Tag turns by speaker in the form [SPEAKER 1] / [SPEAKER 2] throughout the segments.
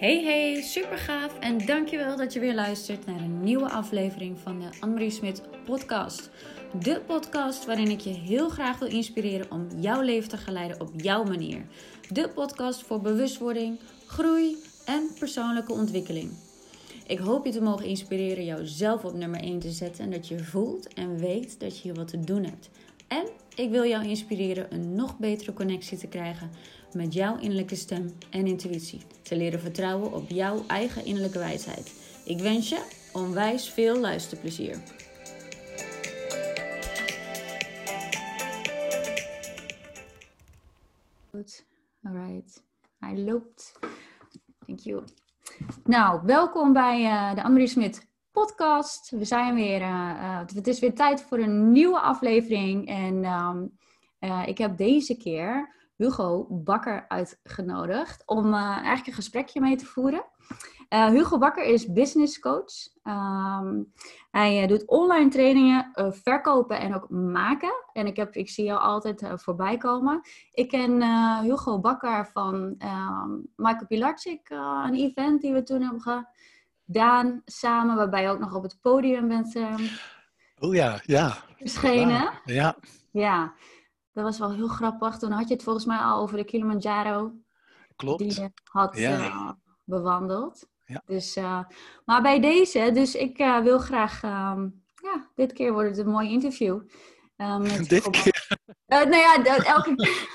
[SPEAKER 1] Hey hey, super gaaf en dankjewel dat je weer luistert naar een nieuwe aflevering van de Annemarie Smit podcast. De podcast waarin ik je heel graag wil inspireren om jouw leven te geleiden op jouw manier. De podcast voor bewustwording, groei en persoonlijke ontwikkeling. Ik hoop je te mogen inspireren jouzelf op nummer 1 te zetten en dat je voelt en weet dat je hier wat te doen hebt. En ik wil jou inspireren een nog betere connectie te krijgen met jouw innerlijke stem en intuïtie. Te leren vertrouwen op jouw eigen innerlijke wijsheid. Ik wens je onwijs veel luisterplezier. Goed, alright. Hij loopt. Thank you. Nou, welkom bij uh, de Annemarie Smit podcast. We zijn weer, uh, uh, het is weer tijd voor een nieuwe aflevering. En um, ik heb deze keer Hugo Bakker uitgenodigd om eigenlijk een gesprekje mee te voeren. Uh, Hugo Bakker is business coach. Um, hij uh, doet online trainingen, verkopen en ook maken. En ik, heb, ik zie jou altijd voorbij komen. Ik ken Hugo Bakker van Michael Pilarczyk, een event die we toen hebben gedaan samen, waarbij je ook nog op het podium bent
[SPEAKER 2] oh ja, ja.
[SPEAKER 1] verschenen.
[SPEAKER 2] Ja.
[SPEAKER 1] ja, dat was wel heel grappig. Toen had je het volgens mij al over de Kilimanjaro.
[SPEAKER 2] Klopt.
[SPEAKER 1] Die je had ja. bewandeld. Ja. Dus, uh, maar bij deze, dus ik uh, wil graag, um, ja, dit keer wordt het een mooi interview.
[SPEAKER 2] Met dit keer?
[SPEAKER 1] nou ja, elke keer.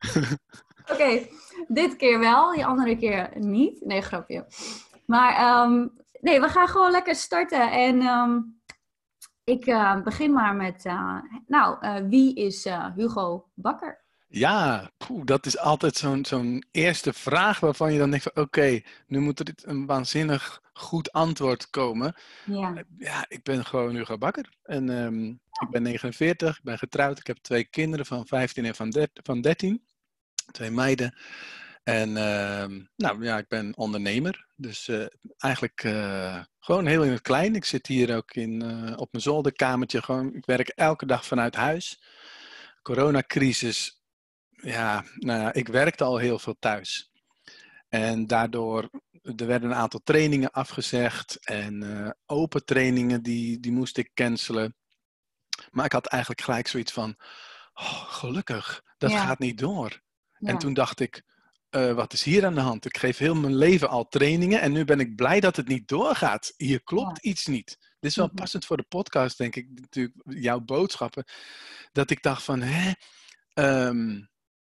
[SPEAKER 1] Oké, okay, dit keer wel, die andere keer niet. Nee, grapje. Maar um, nee, we gaan gewoon lekker starten. En ik begin maar met, nou, wie is Hugo Bakker?
[SPEAKER 2] Ja, poeh, dat is altijd zo'n zo'n eerste vraag waarvan je dan denkt van oké, nu moet er een waanzinnig goed antwoord komen.
[SPEAKER 1] Ja,
[SPEAKER 2] ja ik ben gewoon Hugo Bakker en um, ik ben 49, ik ben getrouwd, ik heb twee kinderen van 15 en van, van 13, twee meiden. En uh, nou ja, ik ben ondernemer, dus uh, eigenlijk uh, gewoon heel in het klein. Ik zit hier ook in, op mijn zolderkamertje, gewoon, ik werk elke dag vanuit huis. Coronacrisis ja, nou ja, ik werkte al heel veel thuis. En daardoor, er werden een aantal trainingen afgezegd en uh, open trainingen die, die moest ik cancelen. Maar ik had eigenlijk gelijk zoiets van, oh, gelukkig, dat ja. gaat niet door. Ja. En toen dacht ik, uh, wat is hier aan de hand? Ik geef heel mijn leven al trainingen en nu ben ik blij dat het niet doorgaat. Hier klopt ja. iets niet. Dit is wel passend voor de podcast, denk ik, natuurlijk, jouw boodschappen. Dat ik dacht van, hè, um,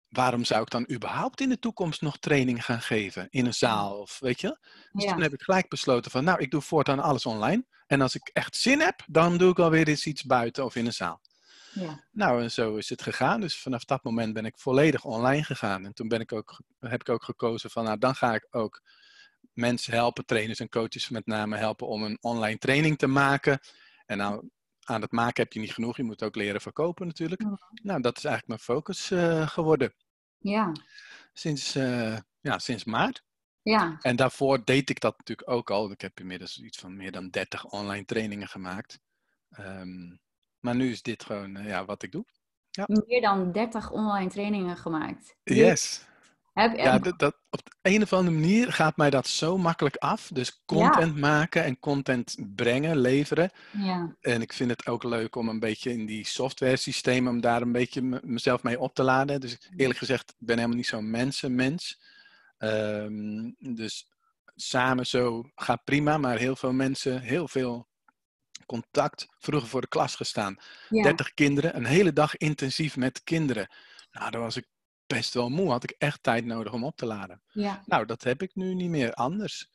[SPEAKER 2] waarom zou ik dan überhaupt in de toekomst nog training gaan geven in een zaal of weet je? Dus ja. toen heb ik gelijk besloten van, nou, ik doe voortaan alles online. En als ik echt zin heb, dan doe ik alweer eens iets buiten of in een zaal.
[SPEAKER 1] Ja.
[SPEAKER 2] Nou, en zo is het gegaan. Dus vanaf dat moment ben ik volledig online gegaan. En toen ben ik ook, heb ik ook gekozen van, nou, dan ga ik ook mensen helpen, trainers en coaches met name helpen om een online training te maken. En nou, aan het maken heb je niet genoeg. Je moet ook leren verkopen natuurlijk. Nou, dat is eigenlijk mijn focus uh, geworden.
[SPEAKER 1] Ja.
[SPEAKER 2] Sinds, uh, ja, sinds maart.
[SPEAKER 1] Ja.
[SPEAKER 2] En daarvoor deed ik dat natuurlijk ook al. Ik heb inmiddels iets van meer dan 30 online trainingen gemaakt. Um, maar nu is dit gewoon uh, ja, wat ik doe. Ja.
[SPEAKER 1] Meer dan 30 online trainingen gemaakt.
[SPEAKER 2] Yes. Heb, ja, dat, dat, op de een of andere manier gaat mij dat zo makkelijk af. Dus content ja. maken en content brengen, leveren.
[SPEAKER 1] Ja.
[SPEAKER 2] En ik vind het ook leuk om een beetje in die software systemen, om daar een beetje mezelf mee op te laden. Dus eerlijk gezegd, ik ben helemaal niet zo'n mensenmens. Um, dus samen zo gaat prima, maar heel veel mensen, heel veel contact. Vroeger voor de klas gestaan.
[SPEAKER 1] Ja.
[SPEAKER 2] 30 kinderen, een hele dag intensief met kinderen. Nou, daar was ik best wel moe. Had ik echt tijd nodig om op te laden.
[SPEAKER 1] Ja.
[SPEAKER 2] Nou, dat heb ik nu niet meer anders.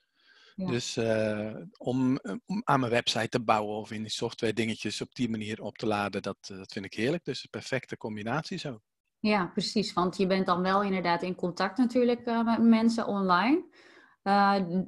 [SPEAKER 2] Ja. Dus uh, om, om, aan mijn website te bouwen of in die software dingetjes op die manier op te laden, dat, uh, dat vind ik heerlijk. Dus een perfecte combinatie zo.
[SPEAKER 1] Ja, precies. Want je bent dan wel inderdaad in contact natuurlijk uh, met mensen online.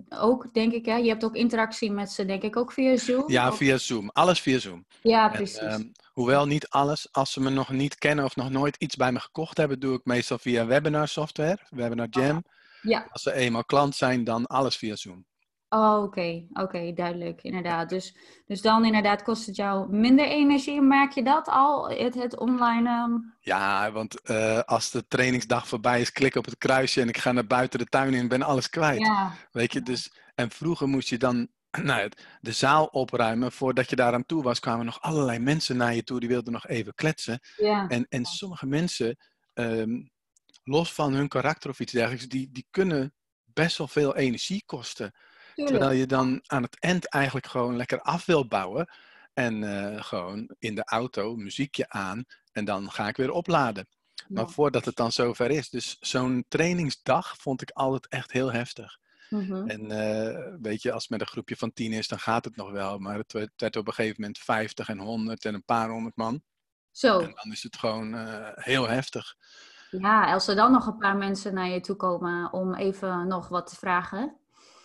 [SPEAKER 1] Ook denk ik, hè? je hebt ook interactie met ze, denk ik, ook via Zoom?
[SPEAKER 2] Ja,
[SPEAKER 1] of...
[SPEAKER 2] via Zoom. Alles via Zoom.
[SPEAKER 1] Ja, precies. En,
[SPEAKER 2] um, Hoewel niet alles, als ze me nog niet kennen of nog nooit iets bij me gekocht hebben, doe ik meestal via webinar software, Webinar Jam.
[SPEAKER 1] Ja.
[SPEAKER 2] Als ze eenmaal klant zijn, dan alles via Zoom.
[SPEAKER 1] Oh, oké, oké, duidelijk, inderdaad. Dus, dus dan inderdaad kost het jou minder energie. Merk je dat al, het, het online? ehm,
[SPEAKER 2] Ja, want eh, als de trainingsdag voorbij is, klik op het kruisje en ik ga naar buiten de tuin in en ben alles kwijt.
[SPEAKER 1] Ja,
[SPEAKER 2] Weet je, dus, en vroeger moest je dan nou, de zaal opruimen. Voordat je daar aan toe was, kwamen nog allerlei mensen naar je toe. Die wilden nog even kletsen.
[SPEAKER 1] ja,
[SPEAKER 2] En, en sommige mensen, ehm, los van hun karakter of iets dergelijks, die, die kunnen best wel veel energie kosten. Terwijl je dan aan het eind eigenlijk gewoon lekker af wil bouwen. En eh, gewoon in de auto muziekje aan en dan ga ik weer opladen. Maar voordat het dan zover is. Dus zo'n trainingsdag vond ik altijd echt heel heftig.
[SPEAKER 1] Mhm.
[SPEAKER 2] En eh, weet je, als het met een groepje van tien is, dan gaat het nog wel. Maar het werd- werd op een gegeven moment 50 en 100 en een paar honderd man.
[SPEAKER 1] Zo,
[SPEAKER 2] En dan is het gewoon eh, heel heftig.
[SPEAKER 1] ja, als er dan nog een paar mensen naar je toe komen om even nog wat te vragen.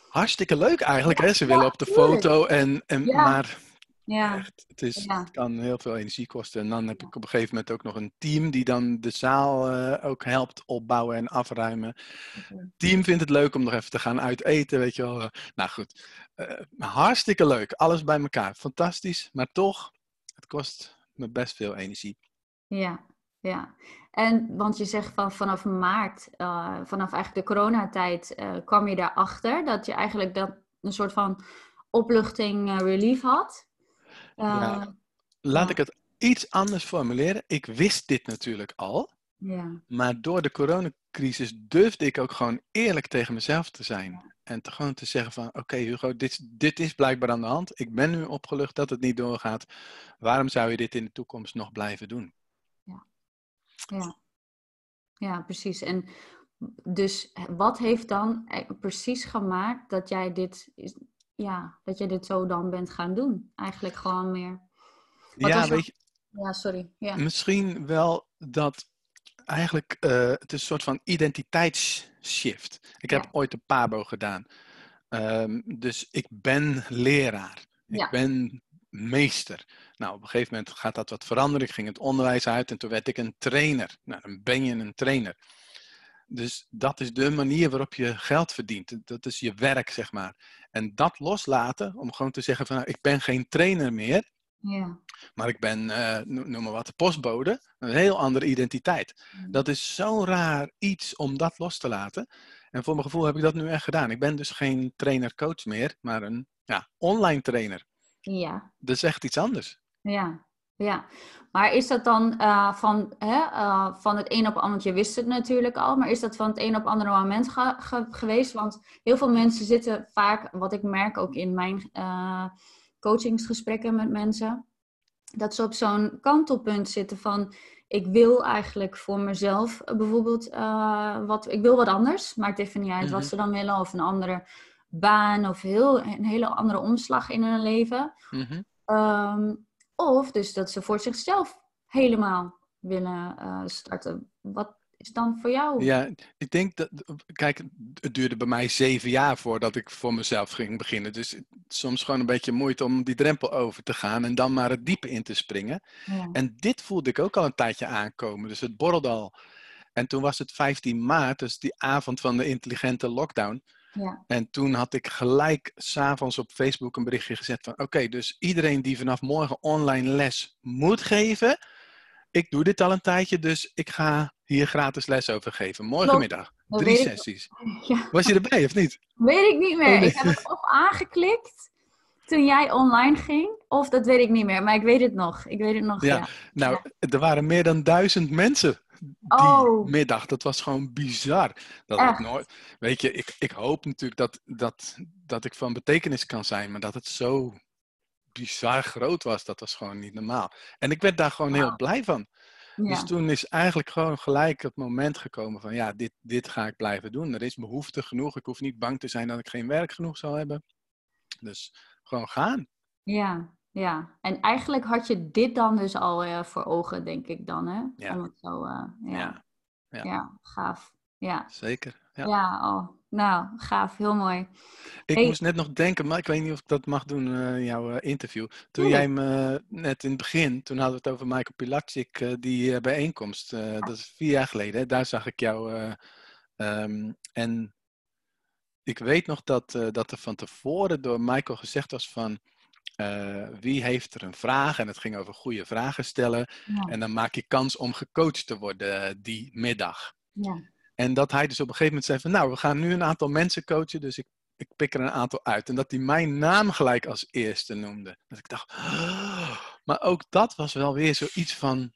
[SPEAKER 2] Hartstikke leuk eigenlijk, hè? Ze willen op de
[SPEAKER 1] tuurlijk.
[SPEAKER 2] foto en, en maar
[SPEAKER 1] Ja,
[SPEAKER 2] echt, het, is,
[SPEAKER 1] Ja.
[SPEAKER 2] het kan heel veel energie kosten. En dan heb ik op een gegeven moment ook nog een team die dan de zaal eh, ook helpt opbouwen en afruimen. Het team vindt het leuk om nog even te gaan uiteten, weet je wel. Nou goed, eh, hartstikke leuk. Alles bij elkaar. Fantastisch, maar toch, het kost me best veel energie.
[SPEAKER 1] ja, ja. En want je zegt van vanaf maart, eh, vanaf eigenlijk de coronatijd, eh, kwam je daarachter dat je eigenlijk dat een soort van opluchting, eh, relief had.
[SPEAKER 2] Ja. Laat ik het iets anders formuleren. Ik wist dit natuurlijk al.
[SPEAKER 1] ja,
[SPEAKER 2] Maar door de coronacrisis durfde ik ook gewoon eerlijk tegen mezelf te zijn. En te gewoon te zeggen van, oké Hugo, dit, dit is blijkbaar aan de hand. Ik ben nu opgelucht dat het niet doorgaat. Waarom zou je dit in de toekomst nog blijven doen?
[SPEAKER 1] Ja. Ja, precies. En dus wat heeft dan e- precies gemaakt dat jij dit, ja, dat jij dit zo dan bent gaan doen? Eigenlijk gewoon meer. Wat
[SPEAKER 2] ja, weet je,
[SPEAKER 1] Ja, sorry. Ja.
[SPEAKER 2] misschien wel dat eigenlijk eh, het is een soort van identiteitsshift. Ik heb
[SPEAKER 1] Ja.
[SPEAKER 2] ooit een PABO gedaan. Ehm, dus ik ben leraar. Ik
[SPEAKER 1] Ja.
[SPEAKER 2] ben meester. Nou, op een gegeven moment gaat dat wat veranderen. Ik ging het onderwijs uit en toen werd ik een trainer. Nou, dan ben je een trainer. Dus dat is de manier waarop je geld verdient. Dat is je werk, zeg maar. En dat loslaten, om gewoon te zeggen van, nou, ik ben geen trainer meer,
[SPEAKER 1] Ja.
[SPEAKER 2] maar ik ben, no- noem maar wat, de postbode. Een heel andere identiteit. Dat is zo'n raar iets om dat los te laten. En voor mijn gevoel heb ik dat nu echt gedaan. Ik ben dus geen trainer-coach meer, maar een ja, online trainer.
[SPEAKER 1] Ja.
[SPEAKER 2] Dat is echt iets anders.
[SPEAKER 1] Ja, ja. Maar is dat dan eh, van, hè, eh, van het een op het ander, je wist het natuurlijk al, maar is dat van het een op het andere moment ge- ge- geweest? Want heel veel mensen zitten vaak, wat ik merk ook in mijn eh, coachingsgesprekken met mensen, dat ze op zo'n kantelpunt zitten van, ik wil eigenlijk voor mezelf bijvoorbeeld, wat, ik wil wat anders, maakt even niet uit wat
[SPEAKER 2] Mhm.
[SPEAKER 1] ze dan willen, of een andere baan, of heel, een hele andere omslag in hun leven.
[SPEAKER 2] Mhm.
[SPEAKER 1] Ehm, of dus dat ze voor zichzelf helemaal willen eh, starten. Wat is dan voor jou?
[SPEAKER 2] Ja, ik denk dat, kijk, het duurde bij mij zeven jaar voordat ik voor mezelf ging beginnen. Dus soms gewoon een beetje moeite om die drempel over te gaan en dan maar het diepe in te springen.
[SPEAKER 1] Ja.
[SPEAKER 2] En dit voelde ik ook al een tijdje aankomen, dus het borrelde al. En toen was het 15 maart, dus die avond van de intelligente lockdown.
[SPEAKER 1] Ja.
[SPEAKER 2] En toen had ik gelijk s'avonds op Facebook een berichtje gezet van... Oké, dus iedereen die vanaf morgen online les moet geven... Ik doe dit al een tijdje, dus ik ga hier gratis les over geven. Morgenmiddag,
[SPEAKER 1] Dat
[SPEAKER 2] drie sessies.
[SPEAKER 1] Ja,
[SPEAKER 2] Was je erbij of niet?
[SPEAKER 1] weet ik niet meer.
[SPEAKER 2] Oh, nee.
[SPEAKER 1] Ik heb het of aangeklikt toen jij online ging, of dat weet ik niet meer. Maar ik weet het nog. Ik weet het nog,
[SPEAKER 2] Ja.
[SPEAKER 1] ja.
[SPEAKER 2] Nou, er waren meer dan duizend mensen die
[SPEAKER 1] Oh.
[SPEAKER 2] middag. Dat was gewoon bizar. Dat ik nooit. Weet je, ik, ik hoop natuurlijk dat, dat, dat ik van betekenis kan zijn, maar dat het zo bizar groot was, dat was gewoon niet normaal. En ik werd daar gewoon heel blij van.
[SPEAKER 1] Ja.
[SPEAKER 2] Dus toen is eigenlijk gewoon gelijk het moment gekomen van ja, dit, dit ga ik blijven doen. Er is behoefte genoeg. Ik hoef niet bang te zijn dat ik geen werk genoeg zal hebben. Dus gewoon gaan.
[SPEAKER 1] Ja, ja. En eigenlijk had je dit dan dus al eh, voor ogen, denk ik dan, hè?
[SPEAKER 2] Ja.
[SPEAKER 1] Om het zo, eh, ja.
[SPEAKER 2] Ja,
[SPEAKER 1] Ja.
[SPEAKER 2] ja.
[SPEAKER 1] gaaf. Ja,
[SPEAKER 2] zeker. Ja.
[SPEAKER 1] ja. oh, nou, gaaf. Heel mooi.
[SPEAKER 2] Ik
[SPEAKER 1] Hey.
[SPEAKER 2] moest net nog denken, maar ik weet niet of ik dat mag doen in jouw interview. Toen jij me net in het begin, toen hadden we het over Michael Pilatschik, die bijeenkomst. dat is vier jaar geleden. hè, Daar zag ik jou. eh, ehm, en ik weet nog dat, uh, dat er van tevoren door Michael gezegd was van uh, wie heeft er een vraag? En het ging over goede vragen stellen. Ja. En dan maak je kans om gecoacht te worden die middag.
[SPEAKER 1] Ja.
[SPEAKER 2] En dat hij dus op een gegeven moment zei van nou, we gaan nu een aantal mensen coachen, dus ik, ik pik er een aantal uit. En dat hij mijn naam gelijk als eerste noemde. Dat ik dacht, oh. maar ook dat was wel weer zoiets van,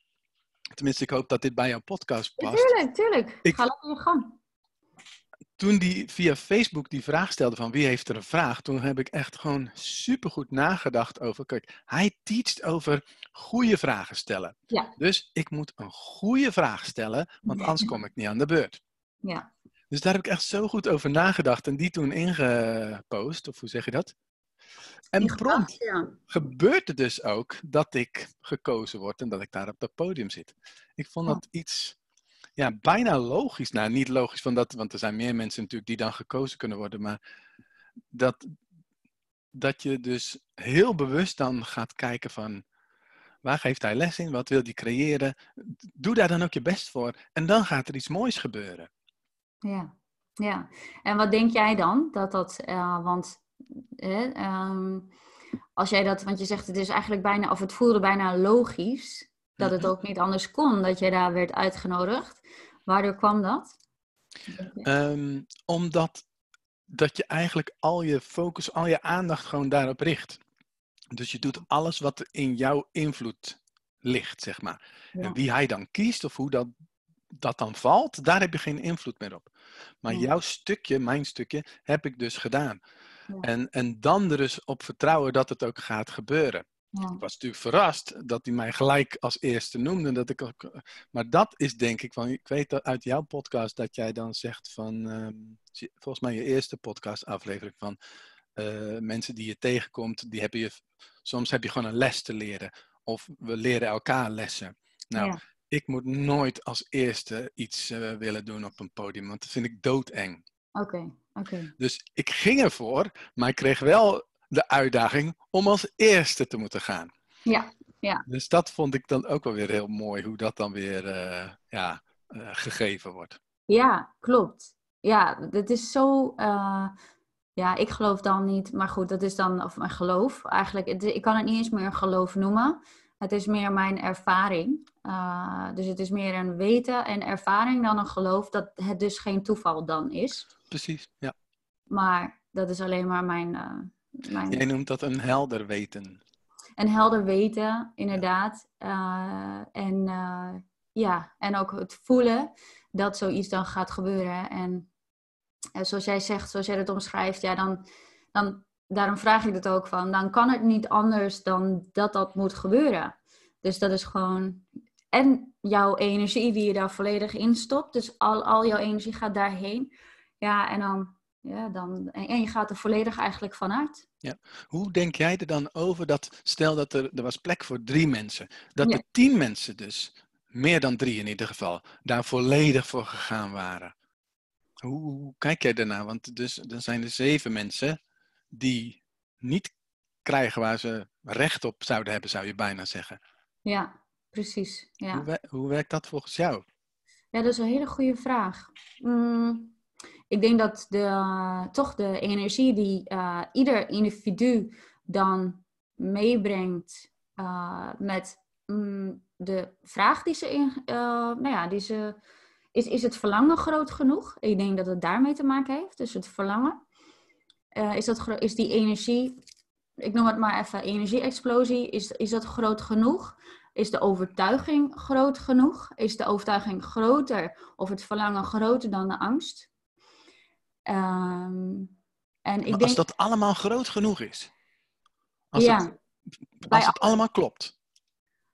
[SPEAKER 2] tenminste ik hoop dat dit bij jouw podcast past.
[SPEAKER 1] tuurlijk, tuurlijk. Ik, Ga lekker je gang
[SPEAKER 2] toen die via Facebook die vraag stelde van wie heeft er een vraag, toen heb ik echt gewoon supergoed nagedacht over, kijk, hij teacht over goede vragen stellen.
[SPEAKER 1] Ja.
[SPEAKER 2] Dus ik moet een goede vraag stellen, want anders kom ik niet aan de beurt.
[SPEAKER 1] Ja.
[SPEAKER 2] Dus daar heb ik echt zo goed over nagedacht en die toen ingepost, of hoe zeg je dat? En prompt ja. gebeurt het dus ook dat ik gekozen word en dat ik daar op dat podium zit. Ik vond dat iets ja, bijna logisch. Nou, niet logisch, van dat, want er zijn meer mensen natuurlijk die dan gekozen kunnen worden. Maar dat, dat je dus heel bewust dan gaat kijken van waar geeft hij les in, wat wil hij creëren. Doe daar dan ook je best voor en dan gaat er iets moois gebeuren.
[SPEAKER 1] Ja, ja. En wat denk jij dan dat dat, uh, want uh, als jij dat, want je zegt het is eigenlijk bijna, of het voelde bijna logisch dat het mhm. ook niet anders kon dat je daar werd uitgenodigd. Waardoor kwam dat?
[SPEAKER 2] Um, omdat dat je eigenlijk al je focus, al je aandacht gewoon daarop richt. Dus je doet alles wat in jouw invloed ligt, zeg maar. En wie hij dan kiest of hoe dat, dat dan valt, daar heb je geen invloed meer op. Maar jouw stukje, mijn stukje, heb ik dus gedaan. En, en dan er dus op vertrouwen dat het ook gaat gebeuren. Ja. Ik was natuurlijk verrast dat hij mij gelijk als eerste noemde. Dat ik ook, maar dat is denk ik van, ik weet dat uit jouw podcast dat jij dan zegt van, ehm, volgens mij je eerste podcast aflevering van uh, mensen die je tegenkomt, die hebben je, soms heb je gewoon een les te leren. Of we leren elkaar lessen. Nou, ik moet nooit als eerste iets uh, willen doen op een podium, want dat vind ik doodeng.
[SPEAKER 1] Oké, oké.
[SPEAKER 2] Dus ik ging ervoor, maar ik kreeg wel de uitdaging om als eerste te moeten gaan.
[SPEAKER 1] Ja, ja.
[SPEAKER 2] Dus dat vond ik dan ook wel weer heel mooi, hoe dat dan weer uh, ja, uh, gegeven wordt.
[SPEAKER 1] Ja, klopt. Ja, het is zo. Uh, ja, ik geloof dan niet, maar goed, dat is dan of mijn geloof. Eigenlijk, het, ik kan het niet eens meer een geloof noemen. Het is meer mijn ervaring. dus het is meer een weten en ervaring dan een geloof dat het dus geen toeval dan is.
[SPEAKER 2] Precies, ja.
[SPEAKER 1] Maar dat is alleen maar mijn,
[SPEAKER 2] Jij noemt dat een helder weten.
[SPEAKER 1] Een helder weten, inderdaad. Uh, en, uh, ja, en ook het voelen dat zoiets dan gaat gebeuren. En uh, zoals jij zegt, zoals jij het omschrijft, ja, dan, dan, daarom vraag ik het ook van, dan kan het niet anders dan dat dat moet gebeuren. Dus dat is gewoon, en jouw energie die je daar volledig in stopt, dus al, al jouw energie gaat daarheen. Ja, en dan ja, dan, en je gaat er volledig eigenlijk vanuit.
[SPEAKER 2] Ja. Hoe denk jij er dan over dat, stel dat er, er was plek voor drie mensen, dat ja. er tien mensen dus, meer dan drie in ieder geval, daar volledig voor gegaan waren? Hoe, hoe kijk jij daarnaar? Want dus, dan zijn er zeven mensen die niet krijgen waar ze recht op zouden hebben, zou je bijna zeggen.
[SPEAKER 1] Ja, precies. Ja.
[SPEAKER 2] Hoe, hoe werkt dat volgens jou?
[SPEAKER 1] Ja, dat is een hele goede vraag. Mm ik denk dat de, toch de energie die uh, ieder individu dan meebrengt uh, met mm, de vraag die ze in, uh, nou ja, die ze, is, is het verlangen groot genoeg? Ik denk dat het daarmee te maken heeft, dus het verlangen. is, dat, is die energie, ik noem het maar even energie-explosie, is, is dat groot genoeg? Is de overtuiging groot genoeg? Is de overtuiging groter of het verlangen groter dan de angst? Um, en ik
[SPEAKER 2] maar
[SPEAKER 1] denk...
[SPEAKER 2] als dat allemaal groot genoeg is. Als ja. het, als het allemaal klopt.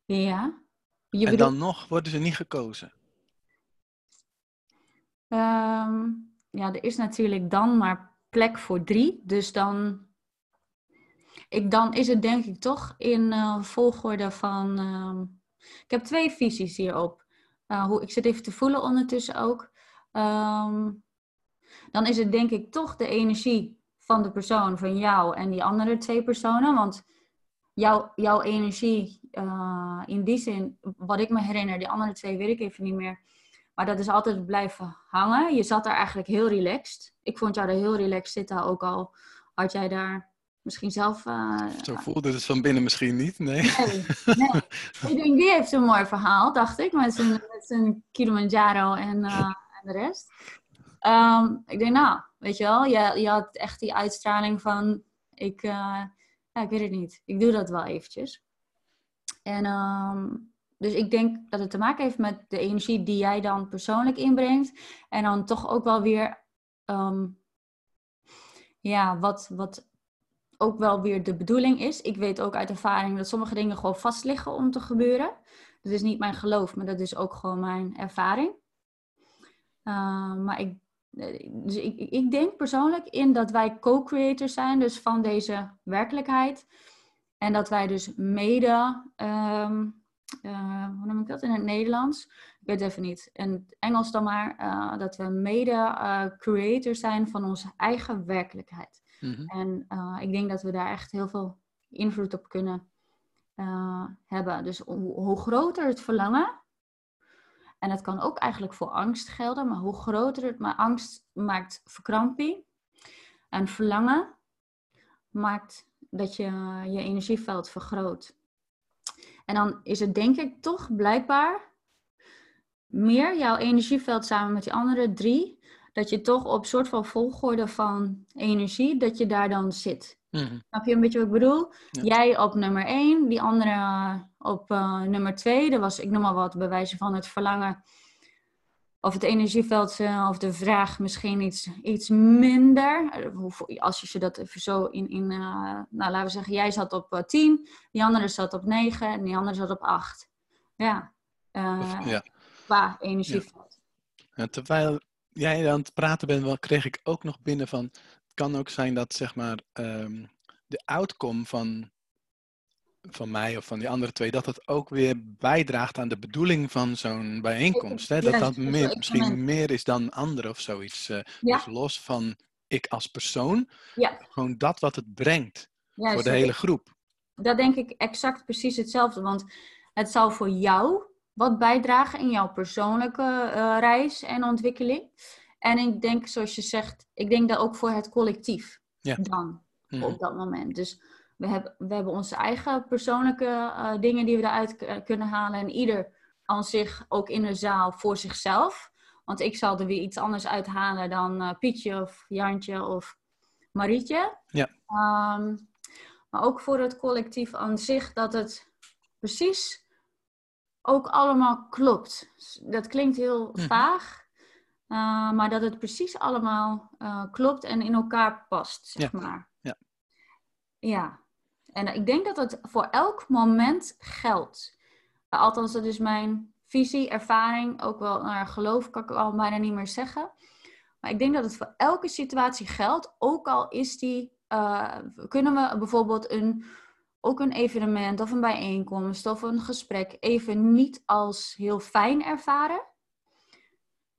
[SPEAKER 1] Ja.
[SPEAKER 2] Je en dan nog worden ze niet gekozen.
[SPEAKER 1] Um, ja, er is natuurlijk dan maar plek voor drie. Dus dan, ik, dan is het denk ik toch in uh, volgorde van... Uh, ik heb twee visies hierop. Uh, hoe, ik zit even te voelen ondertussen ook. Um, dan is het denk ik toch de energie van de persoon, van jou en die andere twee personen. Want jouw, jouw energie, uh, in die zin, wat ik me herinner, die andere twee weet ik even niet meer. Maar dat is altijd blijven hangen. Je zat daar eigenlijk heel relaxed. Ik vond jou er heel relaxed zitten, ook al had jij daar misschien zelf... Uh,
[SPEAKER 2] Zo voelde het van binnen misschien niet, nee.
[SPEAKER 1] Nee, nee. ik denk, die heeft een mooi verhaal, dacht ik, met zijn, met zijn Kilimanjaro en, uh, en de rest. Um, ik denk, nou, weet je wel, je, je had echt die uitstraling van, ik, uh, ja, ik weet het niet, ik doe dat wel eventjes. En um, dus ik denk dat het te maken heeft met de energie die jij dan persoonlijk inbrengt. En dan toch ook wel weer, um, ja, wat, wat ook wel weer de bedoeling is. Ik weet ook uit ervaring dat sommige dingen gewoon vast liggen om te gebeuren. Dat is niet mijn geloof, maar dat is ook gewoon mijn ervaring. Maar ik, dus ik, ik denk persoonlijk in dat wij co-creators zijn, dus van deze werkelijkheid. En dat wij dus mede um, uh, hoe noem ik dat in het Nederlands? Ik weet het even niet. In het Engels dan maar, uh, dat we mede uh, creators zijn van onze eigen werkelijkheid. Mm-hmm. En ik denk dat we daar echt heel veel invloed op kunnen hebben. Dus hoe, hoe, groter het verlangen, en dat kan ook eigenlijk voor angst gelden, maar hoe groter het, maar angst maakt verkramping. En verlangen maakt dat je je energieveld vergroot. En dan is het denk ik toch blijkbaar meer jouw energieveld samen met die andere drie. Dat je toch op soort van volgorde van energie, dat je daar dan zit. Mm Snap je een beetje wat ik bedoel? Jij op nummer één, die andere op uh, nummer twee. Dat was, ik noem maar wat, bewijzen van het verlangen of het energieveld uh, of de vraag misschien iets, iets minder. Als je dat even zo in, in uh, nou laten we zeggen, jij zat op uh, 10, die andere zat op 9 en die andere zat op 8. Ja, ja. qua energieveld.
[SPEAKER 2] Ja. En terwijl jij aan het praten bent, kreeg ik ook nog binnen van, kan ook zijn dat zeg maar um, de outcome van van mij of van die andere twee, dat het ook weer bijdraagt aan de bedoeling van zo'n bijeenkomst. Hè? Dat dat meer, misschien meer is dan anderen of zoiets. Uh, ja. Dus los van ik als persoon, ja. gewoon dat wat het brengt voor de hele groep.
[SPEAKER 1] Dat denk ik exact precies hetzelfde, want het zal voor jou wat bijdragen in jouw persoonlijke uh, reis en ontwikkeling. En ik denk, zoals je zegt, ik denk dat ook voor het collectief dan, mm -hmm. op dat moment. Dus we hebben, we hebben onze eigen persoonlijke uh, dingen die we eruit kunnen halen. En ieder aan zich ook in de zaal voor zichzelf. Want ik zal er weer iets anders uithalen dan uh, Pietje of Jantje of Marietje.
[SPEAKER 2] Ja.
[SPEAKER 1] Um, maar ook voor het collectief aan zich dat het precies ook allemaal klopt. Dat klinkt heel mm. vaag. Uh, maar dat het precies allemaal klopt en in elkaar past, zeg
[SPEAKER 2] ja.
[SPEAKER 1] maar.
[SPEAKER 2] Ja.
[SPEAKER 1] Ja. En ik denk dat het voor elk moment geldt. Althans, dat is mijn visie, ervaring, ook wel naar geloof kan ik al bijna niet meer zeggen. Maar ik denk dat het voor elke situatie geldt, ook al is die, kunnen we bijvoorbeeld een, ook een evenement of een bijeenkomst of een gesprek even niet als heel fijn ervaren.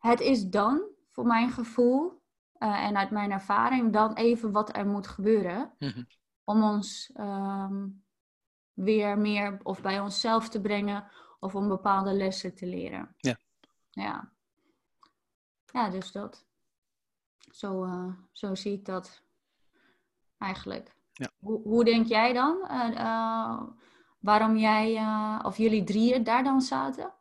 [SPEAKER 1] Het is dan, voor mijn gevoel uh, en uit mijn ervaring, dan even wat er moet gebeuren. Mm om ons um, weer meer of bij onszelf te brengen of om bepaalde lessen te leren.
[SPEAKER 2] Ja.
[SPEAKER 1] Ja, ja dus dat. Zo, uh, zo zie ik dat eigenlijk.
[SPEAKER 2] Ja.
[SPEAKER 1] Hoe, hoe denk jij dan? Uh, waarom jij of jullie drieën daar dan zaten?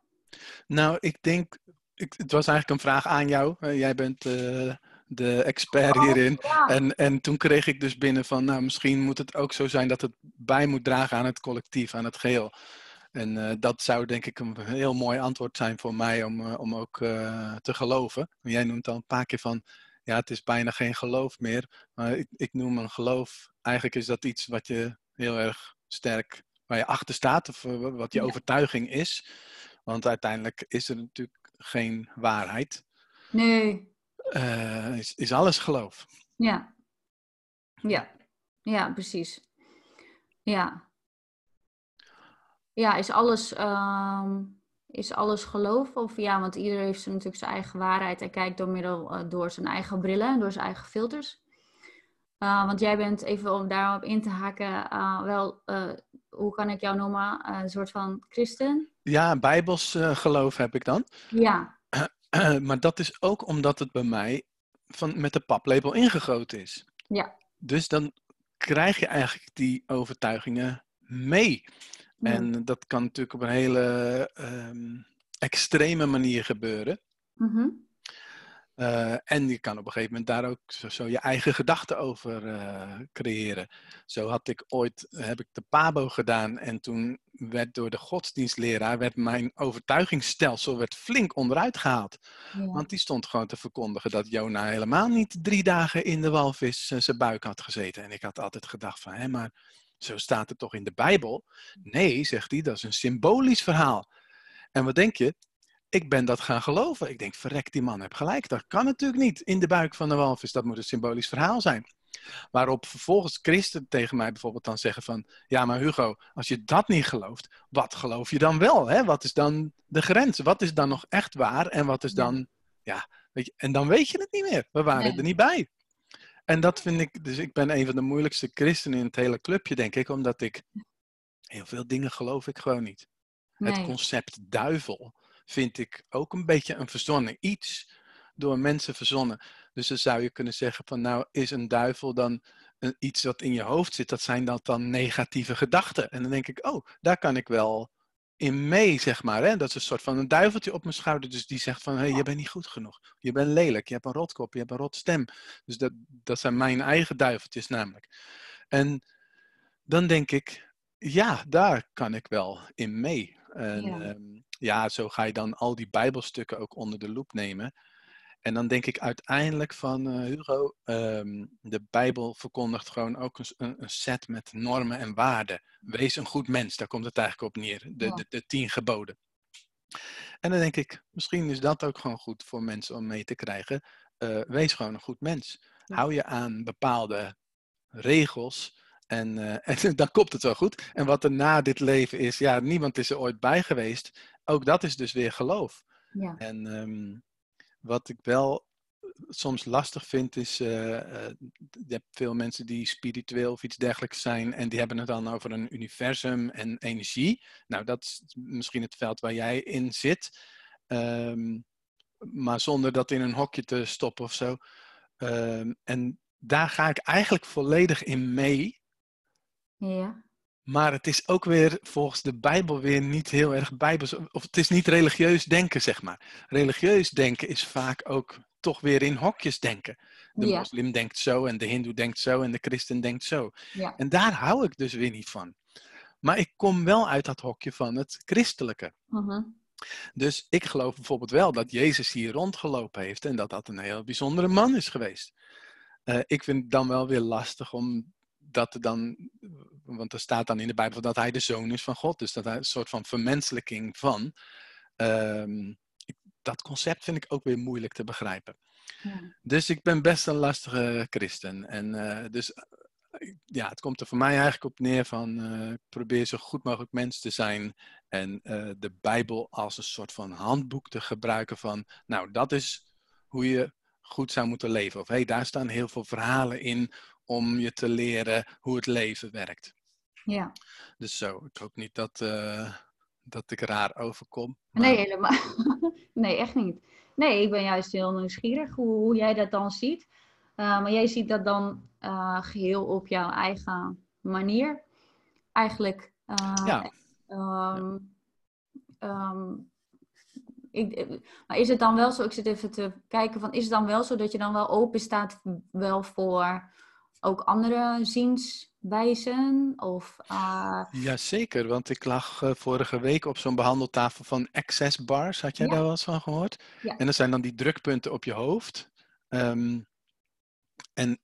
[SPEAKER 2] Nou, ik denk, ik, het was eigenlijk een vraag aan jou. jij bent de expert oh, hierin. En, en toen kreeg ik dus binnen van, nou, misschien moet het ook zo zijn dat het bij moet dragen aan het collectief, aan het geheel. En uh, dat zou denk ik een heel mooi antwoord zijn voor mij om, uh, om ook te geloven. Jij noemt al een paar keer van, ja, het is bijna geen geloof meer. Maar ik, ik noem een geloof, eigenlijk is dat iets wat je heel erg sterk, waar je achter staat, of wat je ja. overtuiging is. Want uiteindelijk is er natuurlijk geen waarheid.
[SPEAKER 1] Nee,
[SPEAKER 2] uh, is, is alles geloof.
[SPEAKER 1] Ja. Ja. Ja, precies. Ja. Ja, is alles, uh, is alles geloof? Of ja, want iedereen heeft natuurlijk zijn eigen waarheid en kijkt door middel uh, door zijn eigen brillen, door zijn eigen filters. Uh, want jij bent, even om daarop in te haken, wel, hoe kan ik jou noemen, een soort van christen?
[SPEAKER 2] Ja, bijbels geloof heb ik dan.
[SPEAKER 1] Ja.
[SPEAKER 2] maar dat is ook omdat het bij mij van, met de paplepel ingegoten is.
[SPEAKER 1] Ja.
[SPEAKER 2] Dus dan krijg je eigenlijk die overtuigingen mee. En dat kan natuurlijk op een hele ehm, extreme manier gebeuren.
[SPEAKER 1] Mm
[SPEAKER 2] uh, en je kan op een gegeven moment daar ook zo, zo je eigen gedachten over uh, creëren. Zo had ik ooit, heb ik de PABO gedaan en toen werd door de godsdienstleraar werd mijn overtuigingsstelsel werd flink onderuit gehaald. Ja. Want die stond gewoon te verkondigen dat Jona helemaal niet drie dagen in de walvis uh, zijn buik had gezeten. En ik had altijd gedacht van, hé, maar zo staat het toch in de Bijbel? Nee, zegt hij, dat is een symbolisch verhaal. En wat denk je? Ik ben dat gaan geloven. Ik denk, verrek, die man heeft gelijk. Dat kan natuurlijk niet in de buik van de walvis. Dat moet een symbolisch verhaal zijn. Waarop vervolgens christen tegen mij bijvoorbeeld dan zeggen van... Ja, maar Hugo, als je dat niet gelooft, wat geloof je dan wel? Hè? Wat is dan de grens? Wat is dan nog echt waar? En wat is dan... Ja, weet je, en dan weet je het niet meer. We waren er niet bij. En dat vind ik... Dus ik ben een van de moeilijkste christenen in het hele clubje, denk ik. Omdat ik... Heel veel dingen geloof ik gewoon niet. Het concept duivel vind ik ook een beetje een verzonnen iets door mensen verzonnen. Dus dan zou je kunnen zeggen van nou is een duivel dan een, iets wat in je hoofd zit, dat zijn dat dan negatieve gedachten. En dan denk ik, oh, daar kan ik wel in mee, zeg maar. Hè? Dat is een soort van een duiveltje op mijn schouder, dus die zegt van, hé, hey, je bent niet goed genoeg. Je bent lelijk, je hebt een rotkop, je hebt een rotstem. Dus dat, dat zijn mijn eigen duiveltjes namelijk. En dan denk ik, ja, daar kan ik wel in mee. En, ja. Ehm, ja, zo ga je dan al die Bijbelstukken ook onder de loep nemen. En dan denk ik uiteindelijk van uh, Hugo, um, de Bijbel verkondigt gewoon ook een, een, set met normen en waarden. Wees een goed mens, daar komt het eigenlijk op neer. De, de, de, tien geboden. En dan denk ik, misschien is dat ook gewoon goed voor mensen om mee te krijgen. Uh, wees gewoon een goed mens. Hou je aan bepaalde regels. En, uh, en dan komt het wel goed. En wat er na dit leven is, ja, niemand is er ooit bij geweest ook dat is dus weer geloof.
[SPEAKER 1] Ja.
[SPEAKER 2] En um, wat ik wel soms lastig vind is, uh, je hebt veel mensen die spiritueel of iets dergelijks zijn en die hebben het dan over een universum en energie. Nou, dat is misschien het veld waar jij in zit, um, maar zonder dat in een hokje te stoppen of zo. Um, en daar ga ik eigenlijk volledig in mee.
[SPEAKER 1] Ja.
[SPEAKER 2] Maar het is ook weer volgens de Bijbel weer niet heel erg bijbels. Of het is niet religieus denken, zeg maar. Religieus denken is vaak ook toch weer in hokjes denken. De moslim denkt zo en de hindoe denkt zo en de christen denkt zo.
[SPEAKER 1] Ja.
[SPEAKER 2] En daar hou ik dus weer niet van. Maar ik kom wel uit dat hokje van het christelijke.
[SPEAKER 1] Uh-huh.
[SPEAKER 2] Dus ik geloof bijvoorbeeld wel dat Jezus hier rondgelopen heeft en dat dat een heel bijzondere man is geweest. Uh, ik vind het dan wel weer lastig om dat er dan, want er staat dan in de Bijbel dat hij de zoon is van God, dus dat hij een soort van vermenselijking van. Um, dat concept vind ik ook weer moeilijk te begrijpen.
[SPEAKER 1] Ja.
[SPEAKER 2] Dus ik ben best een lastige christen. En uh, dus ja, het komt er voor mij eigenlijk op neer van uh, probeer zo goed mogelijk mens te zijn en uh, de Bijbel als een soort van handboek te gebruiken van, nou dat is hoe je goed zou moeten leven. Of hé, hey, daar staan heel veel verhalen in om je te leren hoe het leven werkt.
[SPEAKER 1] Ja.
[SPEAKER 2] Dus zo, ik hoop niet dat, uh, dat ik raar overkom.
[SPEAKER 1] Maar... Nee, helemaal. nee, echt niet. Nee, ik ben juist heel nieuwsgierig hoe, hoe jij dat dan ziet. Uh, maar jij ziet dat dan uh, geheel op jouw eigen manier. Eigenlijk.
[SPEAKER 2] ja.
[SPEAKER 1] Um, um, ik, maar is het dan wel zo, ik zit even te kijken van, is het dan wel zo dat je dan wel open staat wel voor ook andere zienswijzen? Of, uh...
[SPEAKER 2] Jazeker, want ik lag uh, vorige week op zo'n behandeltafel van access bars. Had jij
[SPEAKER 1] ja.
[SPEAKER 2] daar wel eens van gehoord?
[SPEAKER 1] Ja.
[SPEAKER 2] En dat zijn dan die drukpunten op je hoofd. Um, en